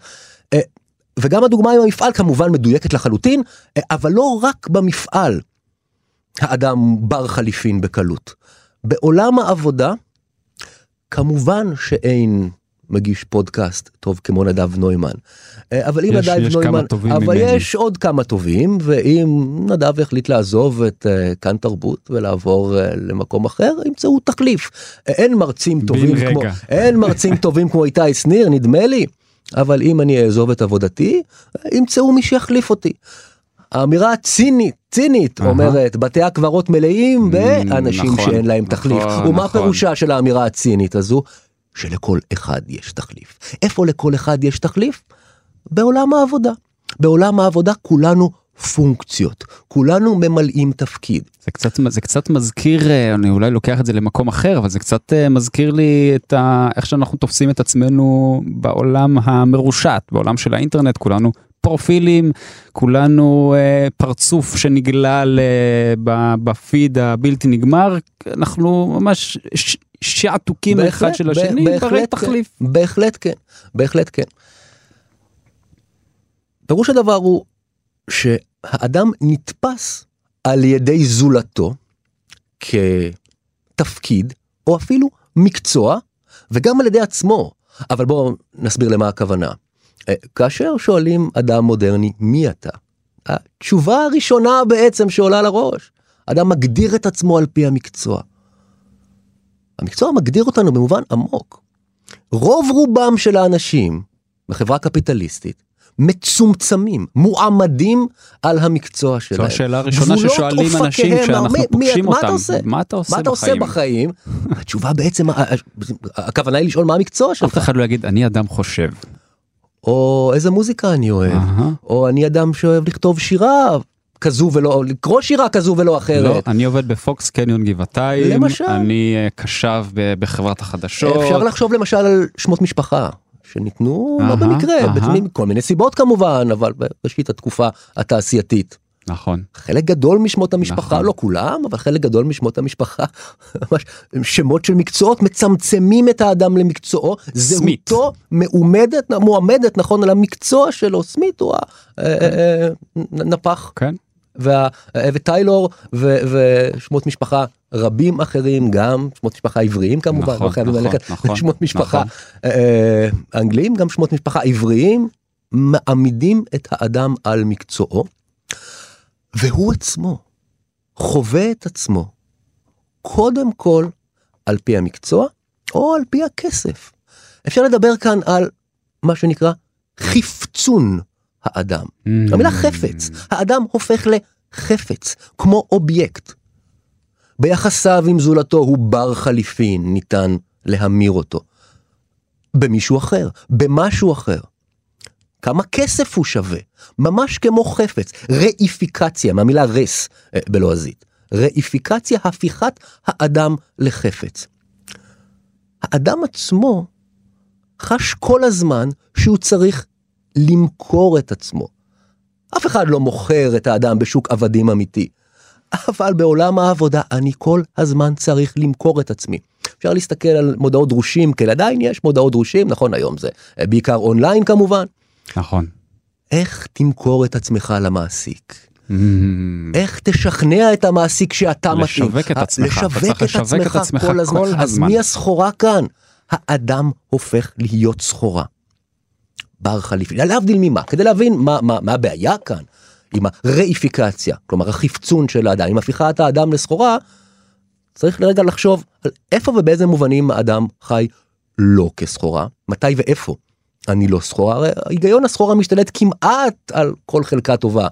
וגם הדוגמה עם המפעל כמובן מדויקת לחלוטין, אבל לא רק במפעל האדם בר חליפין בקלות. בעולם העבודה, כמובן שאין מגיש פודקאסט טוב כמו נדב נוימן. אה, אבל אם יש- נדב יש נוימן, אבל ממני. יש עוד כמה טובים, ואם נדב יחליט לעזוב את אה, כאן תרבות ולעבור אה, למקום אחר, ימצאו תחליף. אין מרצים טובים רגע. כמו, אין מרצים טובים כמו איתי שניר, נדמה לי, אבל אם אני אעזוב את עבודתי, ימצאו מי שיחליף אותי. האמירה הצינית, צינית, אהה. אומרת, בתי הקברות מלאים באנשים נכון, שאין להם נכון, תחליף. ומה נכון. פירושה של האמירה הצינית הזו? שלכל אחד יש תחליף. איפה לכל אחד יש תחליף? בעולם העבודה. בעולם העבודה כולנו פונקציות, כולנו ממלאים תפקיד. זה קצת, זה קצת מזכיר, אה, אני אולי לוקח את זה למקום אחר, אבל זה קצת אה, מזכיר לי את ה, איך שאנחנו תופסים את עצמנו בעולם המרושת, בעולם של האינטרנט, כולנו פרופילים, כולנו אה, פרצוף שנגלל אה, בפיד הבלתי נגמר, אנחנו ממש ש- שעתוקים אחד בהחלט, של ב- השני, בהחלט כן. תחליף. בהחלט כן, בהחלט כן. פירוש הדבר הוא שהאדם נתפס על ידי זולתו כתפקיד או אפילו מקצוע וגם על ידי עצמו. אבל בואו נסביר למה הכוונה. אה, כאשר שואלים אדם מודרני מי אתה, התשובה הראשונה בעצם שעולה לראש, אדם מגדיר את עצמו על פי המקצוע. המקצוע מגדיר אותנו במובן עמוק. רוב רובם של האנשים בחברה קפיטליסטית מצומצמים, מועמדים על המקצוע שלהם. זו השאלה הראשונה ששואלים אנשים כשאנחנו פוגשים מה אתה אותם. עושה? מה אתה עושה מה אתה עושה בחיים? התשובה בעצם, הכוונה היא לשאול מה המקצוע אף שלך, אחד לא יגיד אני אדם חושב. או איזה מוזיקה אני אוהב. או אני אדם שאוהב לכתוב שירה כזו ולא, לקרוא שירה כזו ולא לא, אחרת. אני עובד בפוקס קניון גבעתיים, למשל. אני אה, קשב בחברת החדשות. אפשר לחשוב למשל על שמות משפחה שניתנו לא אהה, במקרה, אהה. בתמיד- מכל מיני סיבות כמובן, אבל בראשית התקופה התעשייתית. נכון. חלק גדול משמות המשפחה, נכון. לא כולם, אבל חלק גדול משמות המשפחה, ממש שמות של מקצועות מצמצמים את האדם למקצועו, סמית. זהותו מועמדת, מועמדת נכון על המקצוע שלו, סמית הוא הנפח, כן. וה- וטיילור ו- ושמות משפחה רבים אחרים גם שמות משפחה עבריים כמובן נכון, לא נכון, ללכת נכון, לשמות משפחה נכון. אה, אנגליים גם שמות משפחה עבריים מעמידים את האדם על מקצועו והוא עצמו חווה את עצמו קודם כל על פי המקצוע או על פי הכסף. אפשר לדבר כאן על מה שנקרא חפצון האדם. המילה חפץ, האדם הופך לחפץ, כמו אובייקט. ביחסיו עם זולתו הוא בר חליפין, ניתן להמיר אותו. במישהו אחר, במשהו אחר. כמה כסף הוא שווה, ממש כמו חפץ, ראיפיקציה, מהמילה רס אה, בלועזית. ראיפיקציה, הפיכת האדם לחפץ. האדם עצמו חש כל הזמן שהוא צריך למכור את עצמו. אף אחד לא מוכר את האדם בשוק עבדים אמיתי. אבל בעולם העבודה אני כל הזמן צריך למכור את עצמי. אפשר להסתכל על מודעות דרושים, כי עדיין יש מודעות דרושים, נכון היום זה אה, בעיקר אונליין כמובן. נכון. איך תמכור את עצמך למעסיק? Mm. איך תשכנע את המעסיק שאתה מתאים? לשווק את אה, עצמך, אתה לשווק צריך את לשווק את עצמך עצמך כל הזמן. כל אז. מי הסחורה כאן? האדם הופך להיות סחורה. בר חליפי. להבדיל ממה? כדי להבין מה, מה, מה הבעיה כאן עם הראיפיקציה, כלומר החפצון של האדם, עם הפיכת האדם לסחורה, צריך לרגע לחשוב על איפה ובאיזה מובנים האדם חי לא כסחורה, מתי ואיפה אני לא סחורה, הרי היגיון הסחורה משתלט כמעט על כל חלקה טובה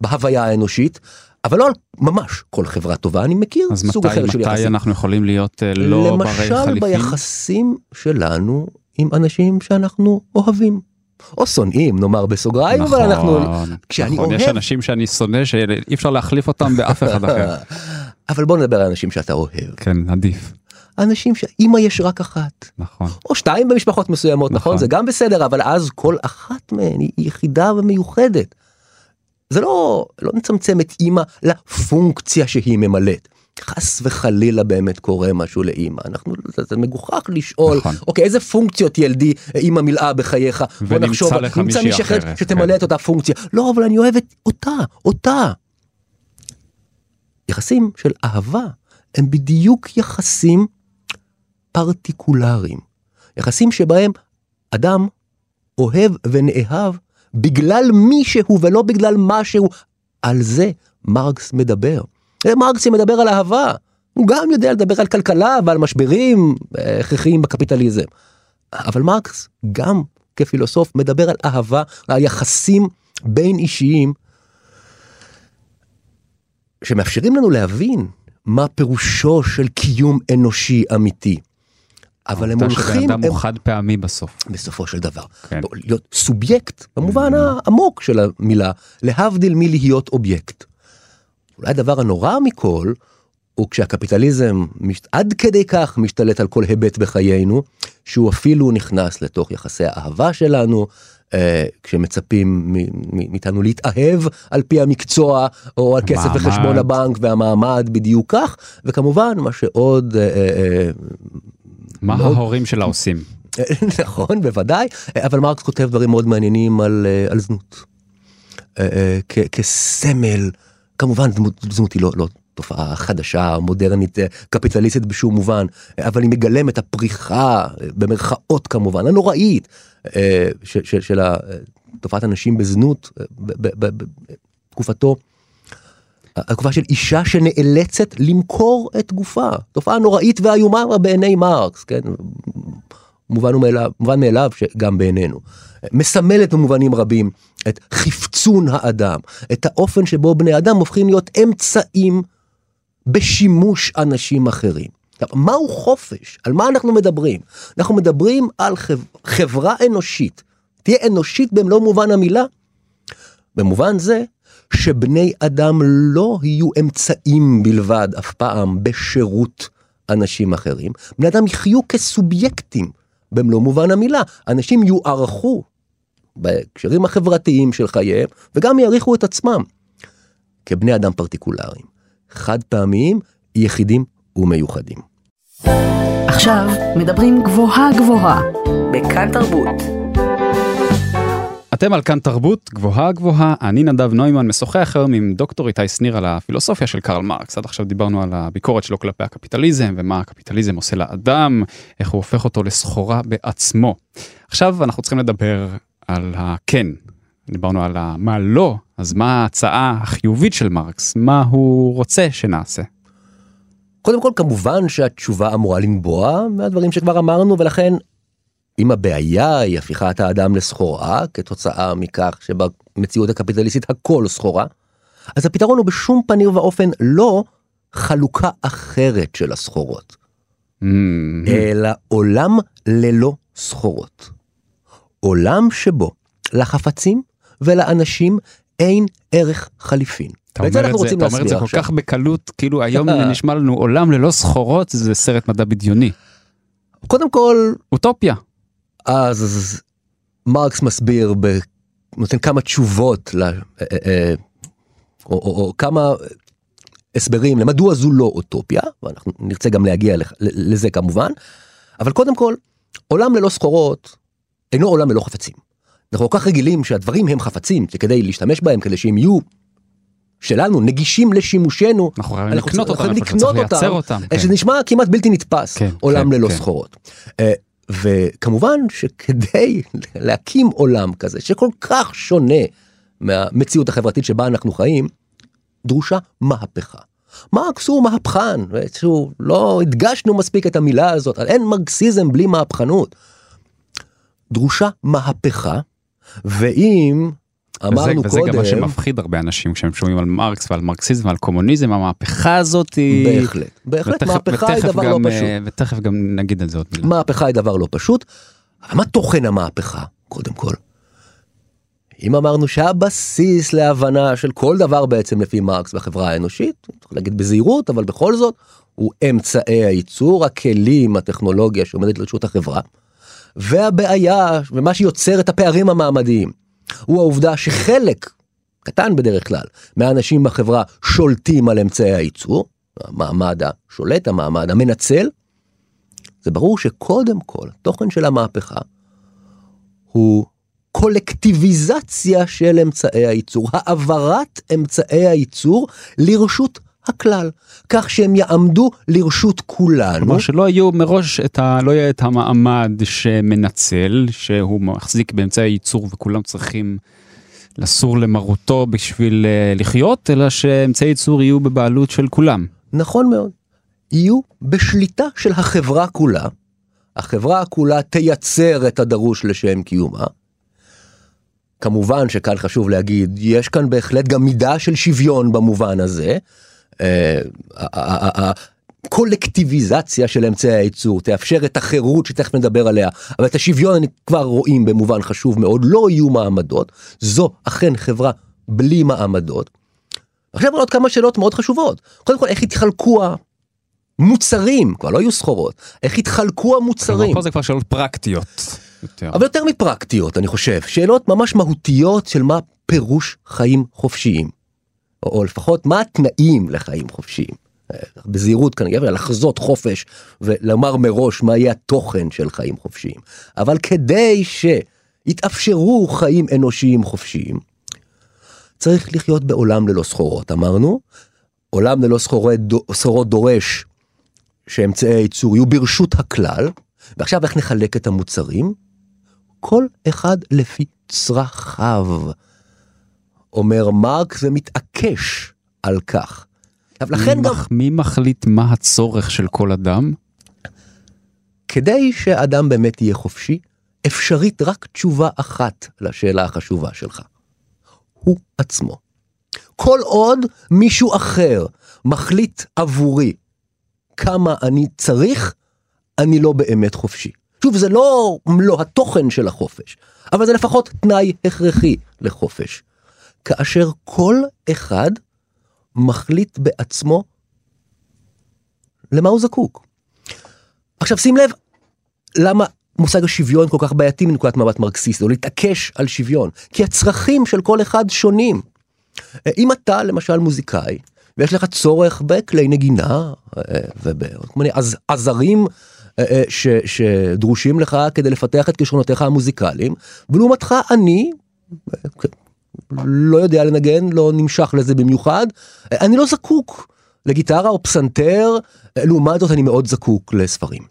בהוויה האנושית, אבל לא על ממש כל חברה טובה, אני מכיר אז סוג מתי, אחר של מתי יחסים. אנחנו יכולים להיות אה, לא ברי למשל חליפין? ביחסים שלנו עם אנשים שאנחנו אוהבים. או שונאים נאמר בסוגריים אבל אנחנו כשאני נכון, יש אוהב אנשים שאני שונא שאי אפשר להחליף אותם באף אחד אחר. אבל בוא נדבר על אנשים שאתה אוהב כן, עדיף. אנשים שאמא יש רק אחת נכון. או שתיים במשפחות מסוימות נכון, נכון. זה גם בסדר אבל אז כל אחת מהן היא יחידה ומיוחדת. זה לא לא נצמצם את אמא לפונקציה שהיא ממלאת. חס וחלילה באמת קורה משהו לאמא אנחנו זה, זה מגוחך לשאול נכון. אוקיי איזה פונקציות ילדי אמא מילאה בחייך בוא נחשוב לך נמצא מישהי אחרת, שתמלא כן. את אותה פונקציה לא אבל אני אוהבת אותה אותה. יחסים של אהבה הם בדיוק יחסים פרטיקולריים. יחסים שבהם אדם אוהב ונאהב בגלל מישהו ולא בגלל משהו. על זה מרקס מדבר. אה, מרקס מדבר על אהבה. הוא גם יודע לדבר על כלכלה ועל משברים אה, הכרחיים בקפיטליזם. אבל מרקס גם כפילוסוף מדבר על אהבה, על יחסים בין אישיים שמאפשרים לנו להבין מה פירושו של קיום אנושי אמיתי. אבל הם העובדה הולכים, שבן אדם הוא חד פעמי בסוף. בסופו של דבר, כן. להיות סובייקט במובן העמוק של המילה, להבדיל מלהיות אובייקט. אולי הדבר הנורא מכל, הוא כשהקפיטליזם מש... עד כדי כך משתלט על כל היבט בחיינו, שהוא אפילו נכנס לתוך יחסי האהבה שלנו, אה, כשמצפים מאיתנו להתאהב על פי המקצוע, או על כסף. בחשבון הבנק והמעמד בדיוק כך, וכמובן מה שעוד אה, אה, אה, מה מאוד- ההורים שלה עושים? נכון בוודאי אבל מרקס כותב דברים מאוד מעניינים על, אה, על זנות. אה, אה, כסמל כמובן זנות, זנות היא לא, לא תופעה חדשה מודרנית אה, קפיטליסטית בשום מובן אבל היא מגלם את הפריחה אה, במרכאות כמובן הנוראית אה, של, של, של תופעת הנשים בזנות בתקופתו. התקופה של אישה שנאלצת למכור את גופה תופעה נוראית ואיומה בעיני מרקס כן מובן מאליו, מובן מאליו שגם בעינינו. מסמלת במובנים רבים את חפצון האדם, את האופן שבו בני אדם הופכים להיות אמצעים בשימוש אנשים אחרים. מהו חופש? על מה אנחנו מדברים? אנחנו מדברים על חברה אנושית. תהיה אנושית במלוא מובן המילה. במובן זה שבני אדם לא יהיו אמצעים בלבד אף פעם בשירות אנשים אחרים. בני אדם יחיו כסובייקטים במלוא מובן המילה. אנשים יוערכו בהקשרים החברתיים של חייהם וגם יעריכו את עצמם כבני אדם פרטיקולריים, חד פעמיים, יחידים ומיוחדים. עכשיו מדברים גבוהה גבוהה בכאן תרבות. אתם על כאן תרבות גבוהה גבוהה, אני נדב נוימן משוחח היום עם דוקטור איתי שניר על הפילוסופיה של קרל מרקס. עד עכשיו דיברנו על הביקורת שלו כלפי הקפיטליזם ומה הקפיטליזם עושה לאדם, איך הוא הופך אותו לסחורה בעצמו. עכשיו אנחנו צריכים לדבר על הכן. דיברנו על מה לא, אז מה ההצעה החיובית של מרקס, מה הוא רוצה שנעשה. קודם כל כמובן שהתשובה אמורה לנבוע מהדברים שכבר אמרנו ולכן אם הבעיה היא הפיכת האדם לסחורה כתוצאה מכך שבמציאות הקפיטליסטית הכל סחורה, אז הפתרון הוא בשום פנים ואופן לא חלוקה אחרת של הסחורות, mm-hmm. אלא עולם ללא סחורות. עולם שבו לחפצים ולאנשים אין ערך חליפין. אתה אומר, את זה, אתה אומר את זה כל כך בקלות, כאילו היום נשמע לנו עולם ללא סחורות, זה סרט מדע בדיוני. קודם כל... אוטופיה. אז מרקס מסביר, ב, נותן כמה תשובות, ל, אה, אה, אה, או, או, או כמה הסברים למדוע זו לא אוטופיה, ואנחנו נרצה גם להגיע לזה כמובן, אבל קודם כל, עולם ללא סחורות אינו עולם ללא חפצים. אנחנו כל כך רגילים שהדברים הם חפצים, שכדי להשתמש בהם, כדי שהם יהיו שלנו, נגישים לשימושנו, אנחנו חייבים לקנות אותם, לקנות אותם, אותם כן. שזה נשמע כמעט בלתי נתפס, כן, עולם כן, ללא כן. סחורות. וכמובן שכדי להקים עולם כזה שכל כך שונה מהמציאות החברתית שבה אנחנו חיים, דרושה מהפכה. מרקס הוא מהפכן, שהוא לא הדגשנו מספיק את המילה הזאת, אין מרקסיזם בלי מהפכנות. דרושה מהפכה, ואם אמרנו וזה, קודם... וזה גם מה שמפחיד הרבה אנשים כשהם שומעים על מרקס ועל מרקסיזם ועל קומוניזם, המהפכה הזאת היא... בהחלט, בהחלט, ותכף, מהפכה ותכף היא דבר גם, לא פשוט. ותכף גם נגיד על זה עוד מילה. מהפכה היא דבר לא פשוט. מה תוכן המהפכה, קודם כל? אם אמרנו שהבסיס להבנה של כל דבר בעצם לפי מרקס בחברה האנושית, צריך להגיד בזהירות, אבל בכל זאת, הוא אמצעי הייצור, הכלים, הטכנולוגיה שעומדת לרשות החברה. והבעיה, ומה שיוצר את הפערים המעמדיים, הוא העובדה שחלק, קטן בדרך כלל, מהאנשים בחברה שולטים על אמצעי הייצור, המעמד השולט, המעמד המנצל. זה ברור שקודם כל, תוכן של המהפכה הוא קולקטיביזציה של אמצעי הייצור, העברת אמצעי הייצור לרשות הכלל, כך שהם יעמדו לרשות כולנו. כלומר שלא יהיו מראש את ה... לא יהיה את המעמד שמנצל, שהוא מחזיק באמצעי ייצור וכולם צריכים לסור למרותו בשביל אה, לחיות, אלא שאמצעי ייצור יהיו בבעלות של כולם. נכון מאוד. יהיו בשליטה של החברה כולה. החברה כולה תייצר את הדרוש לשם קיומה. כמובן שכאן חשוב להגיד, יש כאן בהחלט גם מידה של שוויון במובן הזה. הקולקטיביזציה של אמצעי הייצור תאפשר את החירות שתכף נדבר עליה, אבל את השוויון אני כבר רואים במובן חשוב מאוד, לא יהיו מעמדות, זו אכן חברה בלי מעמדות. עכשיו עוד כמה שאלות מאוד חשובות, קודם כל איך יתחלקו המוצרים, כבר לא יהיו סחורות, איך יתחלקו המוצרים. פה זה כבר שאלות פרקטיות. יותר. אבל יותר מפרקטיות אני חושב, שאלות ממש מהותיות של מה פירוש חיים חופשיים. או לפחות מה התנאים לחיים חופשיים. בזהירות כנראה לחזות חופש ולומר מראש מה יהיה התוכן של חיים חופשיים. אבל כדי שיתאפשרו חיים אנושיים חופשיים, צריך לחיות בעולם ללא סחורות, אמרנו. עולם ללא סחורות, דורש שאמצעי הייצור יהיו ברשות הכלל, ועכשיו איך נחלק את המוצרים? כל אחד לפי צרכיו. אומר מרקס ומתעקש על כך. לכן מי, גם... מי מחליט מה הצורך של כל אדם? כדי שאדם באמת יהיה חופשי, אפשרית רק תשובה אחת לשאלה החשובה שלך. הוא עצמו. כל עוד מישהו אחר מחליט עבורי כמה אני צריך, אני לא באמת חופשי. שוב, זה לא מלוא התוכן של החופש, אבל זה לפחות תנאי הכרחי לחופש. כאשר כל אחד מחליט בעצמו למה הוא זקוק. עכשיו שים לב למה מושג השוויון כל כך בעייתי מנקודת מבט מרקסיסט, או להתעקש על שוויון, כי הצרכים של כל אחד שונים. אם אתה למשל מוזיקאי, ויש לך צורך בכלי נגינה ובכל מיני עזרים ש, שדרושים לך כדי לפתח את כישרונותיך המוזיקליים, ולעומתך אני לא יודע לנגן, לא נמשך לזה במיוחד, אני לא זקוק לגיטרה או פסנתר, לעומת זאת אני מאוד זקוק לספרים.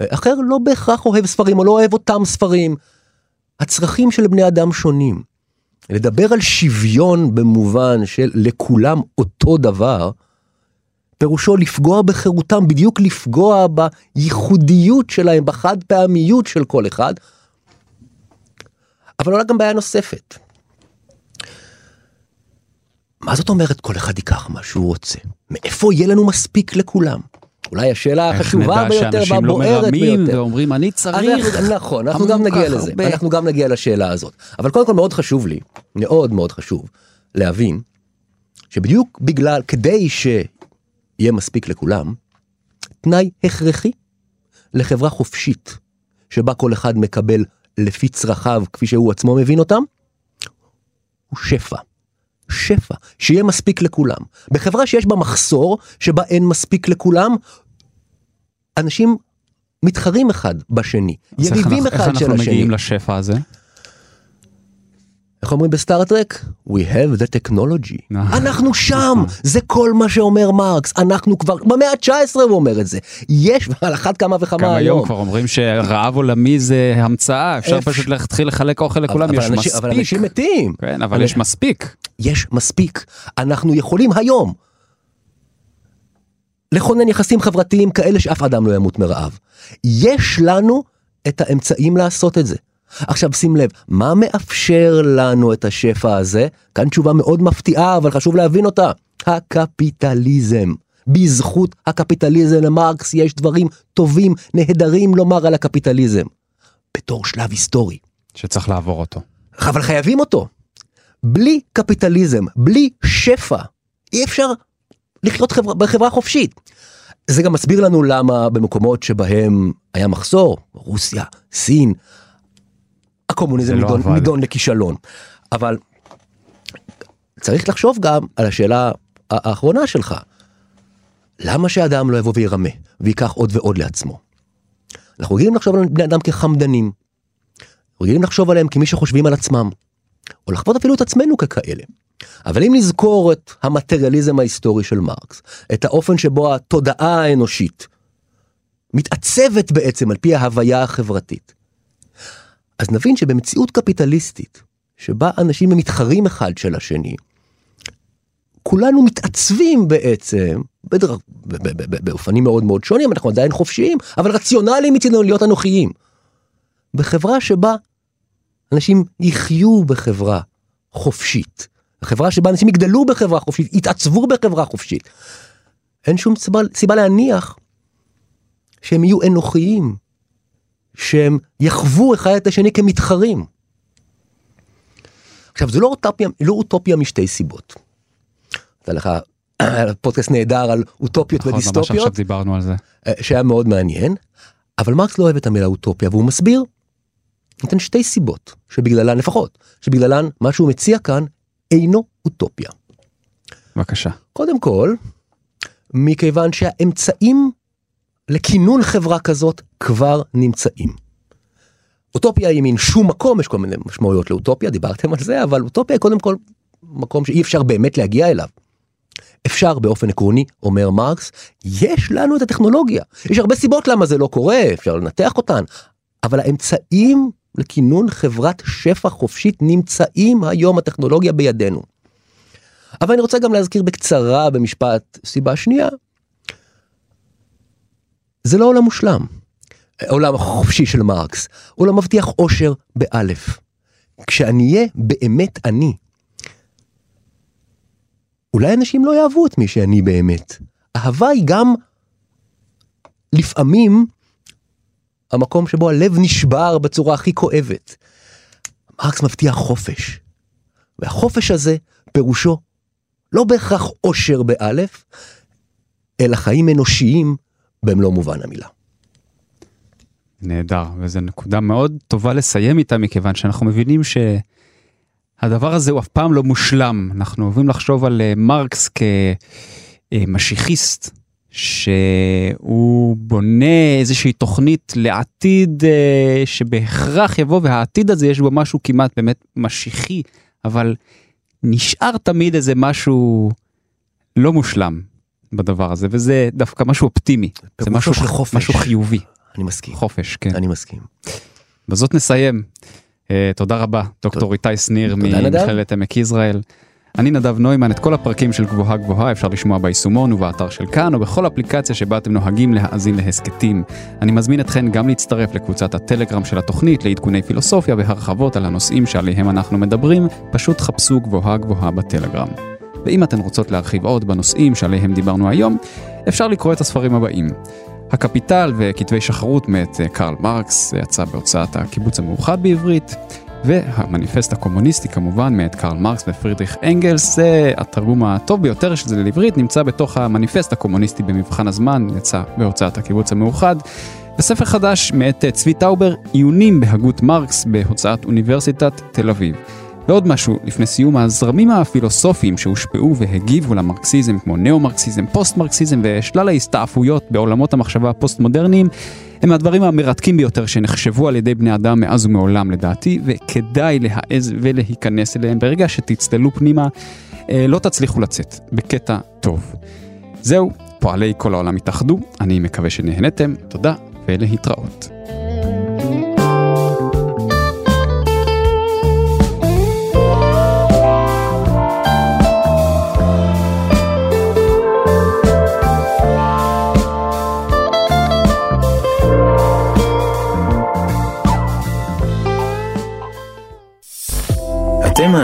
אחר לא בהכרח אוהב ספרים או לא אוהב אותם ספרים. הצרכים של בני אדם שונים. לדבר על שוויון במובן של לכולם אותו דבר, פירושו לפגוע בחירותם, בדיוק לפגוע בייחודיות שלהם, בחד פעמיות של כל אחד. אבל עולה גם בעיה נוספת. מה זאת אומרת כל אחד ייקח מה שהוא רוצה? מאיפה יהיה לנו מספיק לכולם? אולי השאלה החשובה ביותר והבוערת לא ביותר. ואומרים אני צריך. אנחנו, נכון, אנחנו גם נגיע לזה, הרבה. אנחנו גם נגיע לשאלה הזאת. אבל קודם כל מאוד חשוב לי, מאוד מאוד חשוב, להבין שבדיוק בגלל, כדי שיהיה מספיק לכולם, תנאי הכרחי לחברה חופשית, שבה כל אחד מקבל לפי צרכיו כפי שהוא עצמו מבין אותם, הוא שפע. שפע, שיהיה מספיק לכולם. בחברה שיש בה מחסור, שבה אין מספיק לכולם, אנשים מתחרים אחד בשני, יריבים אחד של השני. איך אנחנו מגיעים לשפע הזה? איך אומרים בסטארטרק? We have the technology. אנחנו שם, זה כל מה שאומר מרקס, אנחנו כבר, במאה ה-19 הוא אומר את זה. יש, על אחת כמה וכמה היום. גם היום כבר אומרים שרעב עולמי זה המצאה, אפשר פשוט להתחיל לחלק אוכל לכולם, יש מספיק. אבל אנשים מתים. כן, אבל יש מספיק. יש מספיק. אנחנו יכולים היום לכונן יחסים חברתיים כאלה שאף אדם לא ימות מרעב. יש לנו את האמצעים לעשות את זה. עכשיו שים לב, מה מאפשר לנו את השפע הזה? כאן תשובה מאוד מפתיעה, אבל חשוב להבין אותה. הקפיטליזם. בזכות הקפיטליזם למרקס יש דברים טובים, נהדרים לומר על הקפיטליזם. בתור שלב היסטורי. שצריך לעבור אותו. אבל חייבים אותו. בלי קפיטליזם, בלי שפע, אי אפשר לחיות חברה, בחברה חופשית. זה גם מסביר לנו למה במקומות שבהם היה מחסור, רוסיה, סין, הקומוניזם לא נידון, נידון לכישלון. אבל צריך לחשוב גם על השאלה האחרונה שלך. למה שאדם לא יבוא וירמה ויקח עוד ועוד לעצמו? אנחנו רגילים לחשוב על בני אדם כחמדנים. רגילים לחשוב עליהם כמי שחושבים על עצמם. או לחוות אפילו את עצמנו ככאלה. אבל אם נזכור את המטריאליזם ההיסטורי של מרקס, את האופן שבו התודעה האנושית מתעצבת בעצם על פי ההוויה החברתית, אז נבין שבמציאות קפיטליסטית, שבה אנשים הם מתחרים אחד של השני, כולנו מתעצבים בעצם בדר... באופנים מאוד מאוד שונים, אנחנו עדיין חופשיים, אבל רציונליים מצידנו להיות אנוכיים. בחברה שבה אנשים יחיו בחברה חופשית, חברה שבה אנשים יגדלו בחברה חופשית, יתעצבו בחברה חופשית. אין שום סיבה, סיבה להניח שהם יהיו אנוכיים, שהם יחוו אחד את השני כמתחרים. עכשיו זה לא אוטופיה, לא אוטופיה משתי סיבות. הייתה לך פודקאסט נהדר על אוטופיות נכון, ודיסטופיות. ממש עכשיו דיברנו על זה. אה, שהיה מאוד מעניין, אבל מרקס לא אוהב את המילה אוטופיה והוא מסביר. נותן שתי סיבות שבגללן לפחות, שבגללן מה שהוא מציע כאן אינו אוטופיה. בבקשה. קודם כל, מכיוון שהאמצעים לכינון חברה כזאת כבר נמצאים. אוטופיה היא מין שום מקום, יש כל מיני משמעויות לאוטופיה, דיברתם על זה, אבל אוטופיה היא קודם כל מקום שאי אפשר באמת להגיע אליו. אפשר באופן עקרוני, אומר מרקס, יש לנו את הטכנולוגיה. יש הרבה סיבות למה זה לא קורה, אפשר לנתח אותן, אבל האמצעים לכינון חברת שפע חופשית נמצאים היום הטכנולוגיה בידינו. אבל אני רוצה גם להזכיר בקצרה במשפט סיבה שנייה. זה לא עולם מושלם. העולם החופשי של מרקס, לא מבטיח אושר באלף. כשאני אהיה באמת אני, אולי אנשים לא יאהבו את מי שאני באמת. אהבה היא גם לפעמים המקום שבו הלב נשבר בצורה הכי כואבת. מרקס מבטיח חופש, והחופש הזה פירושו לא בהכרח אושר באלף, אלא חיים אנושיים במלוא מובן המילה. נהדר, וזו נקודה מאוד טובה לסיים איתה, מכיוון שאנחנו מבינים שהדבר הזה הוא אף פעם לא מושלם. אנחנו אוהבים לחשוב על אה, מרקס כמשיחיסט, שהוא בונה איזושהי תוכנית לעתיד אה, שבהכרח יבוא, והעתיד הזה יש בו משהו כמעט באמת משיחי, אבל נשאר תמיד איזה משהו לא מושלם בדבר הזה, וזה דווקא משהו אופטימי. זה משהו, של חופש. משהו חיובי. אני מסכים. חופש, כן. אני מסכים. בזאת נסיים. Uh, תודה רבה, דוקטור איתי שניר. ממכללת עמק יזרעאל. אני נדב נוימן, את כל הפרקים של גבוהה גבוהה אפשר לשמוע ביישומון ובאתר של כאן או בכל אפליקציה שבה אתם נוהגים להאזין להסכתים. אני מזמין אתכן גם להצטרף לקבוצת הטלגרם של התוכנית לעדכוני פילוסופיה והרחבות על הנושאים שעליהם אנחנו מדברים, פשוט חפשו גבוהה גבוהה בטלגרם. ואם אתן רוצות להרחיב עוד בנושאים שעליהם דיברנו היום, אפשר לקרוא את הספרים הבאים. הקפיטל וכתבי שחרות מאת אה, קרל מרקס, זה יצא בהוצאת הקיבוץ המאוחד בעברית, והמניפסט הקומוניסטי כמובן מאת קרל מרקס ופרידריך אנגלס, זה התרגום הטוב ביותר של זה לעברית, נמצא בתוך המניפסט הקומוניסטי במבחן הזמן, יצא בהוצאת הקיבוץ המאוחד. וספר חדש מאת אה, צבי טאובר, עיונים בהגות מרקס בהוצאת אוניברסיטת תל אביב. ועוד משהו, לפני סיום, הזרמים הפילוסופיים שהושפעו והגיבו למרקסיזם, כמו ניאו-מרקסיזם, פוסט-מרקסיזם ושלל ההסתעפויות בעולמות המחשבה הפוסט-מודרניים, הם הדברים המרתקים ביותר שנחשבו על ידי בני אדם מאז ומעולם לדעתי, וכדאי להעז ולהיכנס אליהם. ברגע שתצללו פנימה, אה, לא תצליחו לצאת, בקטע טוב. זהו, פועלי כל העולם התאחדו, אני מקווה שנהנתם, תודה ולהתראות.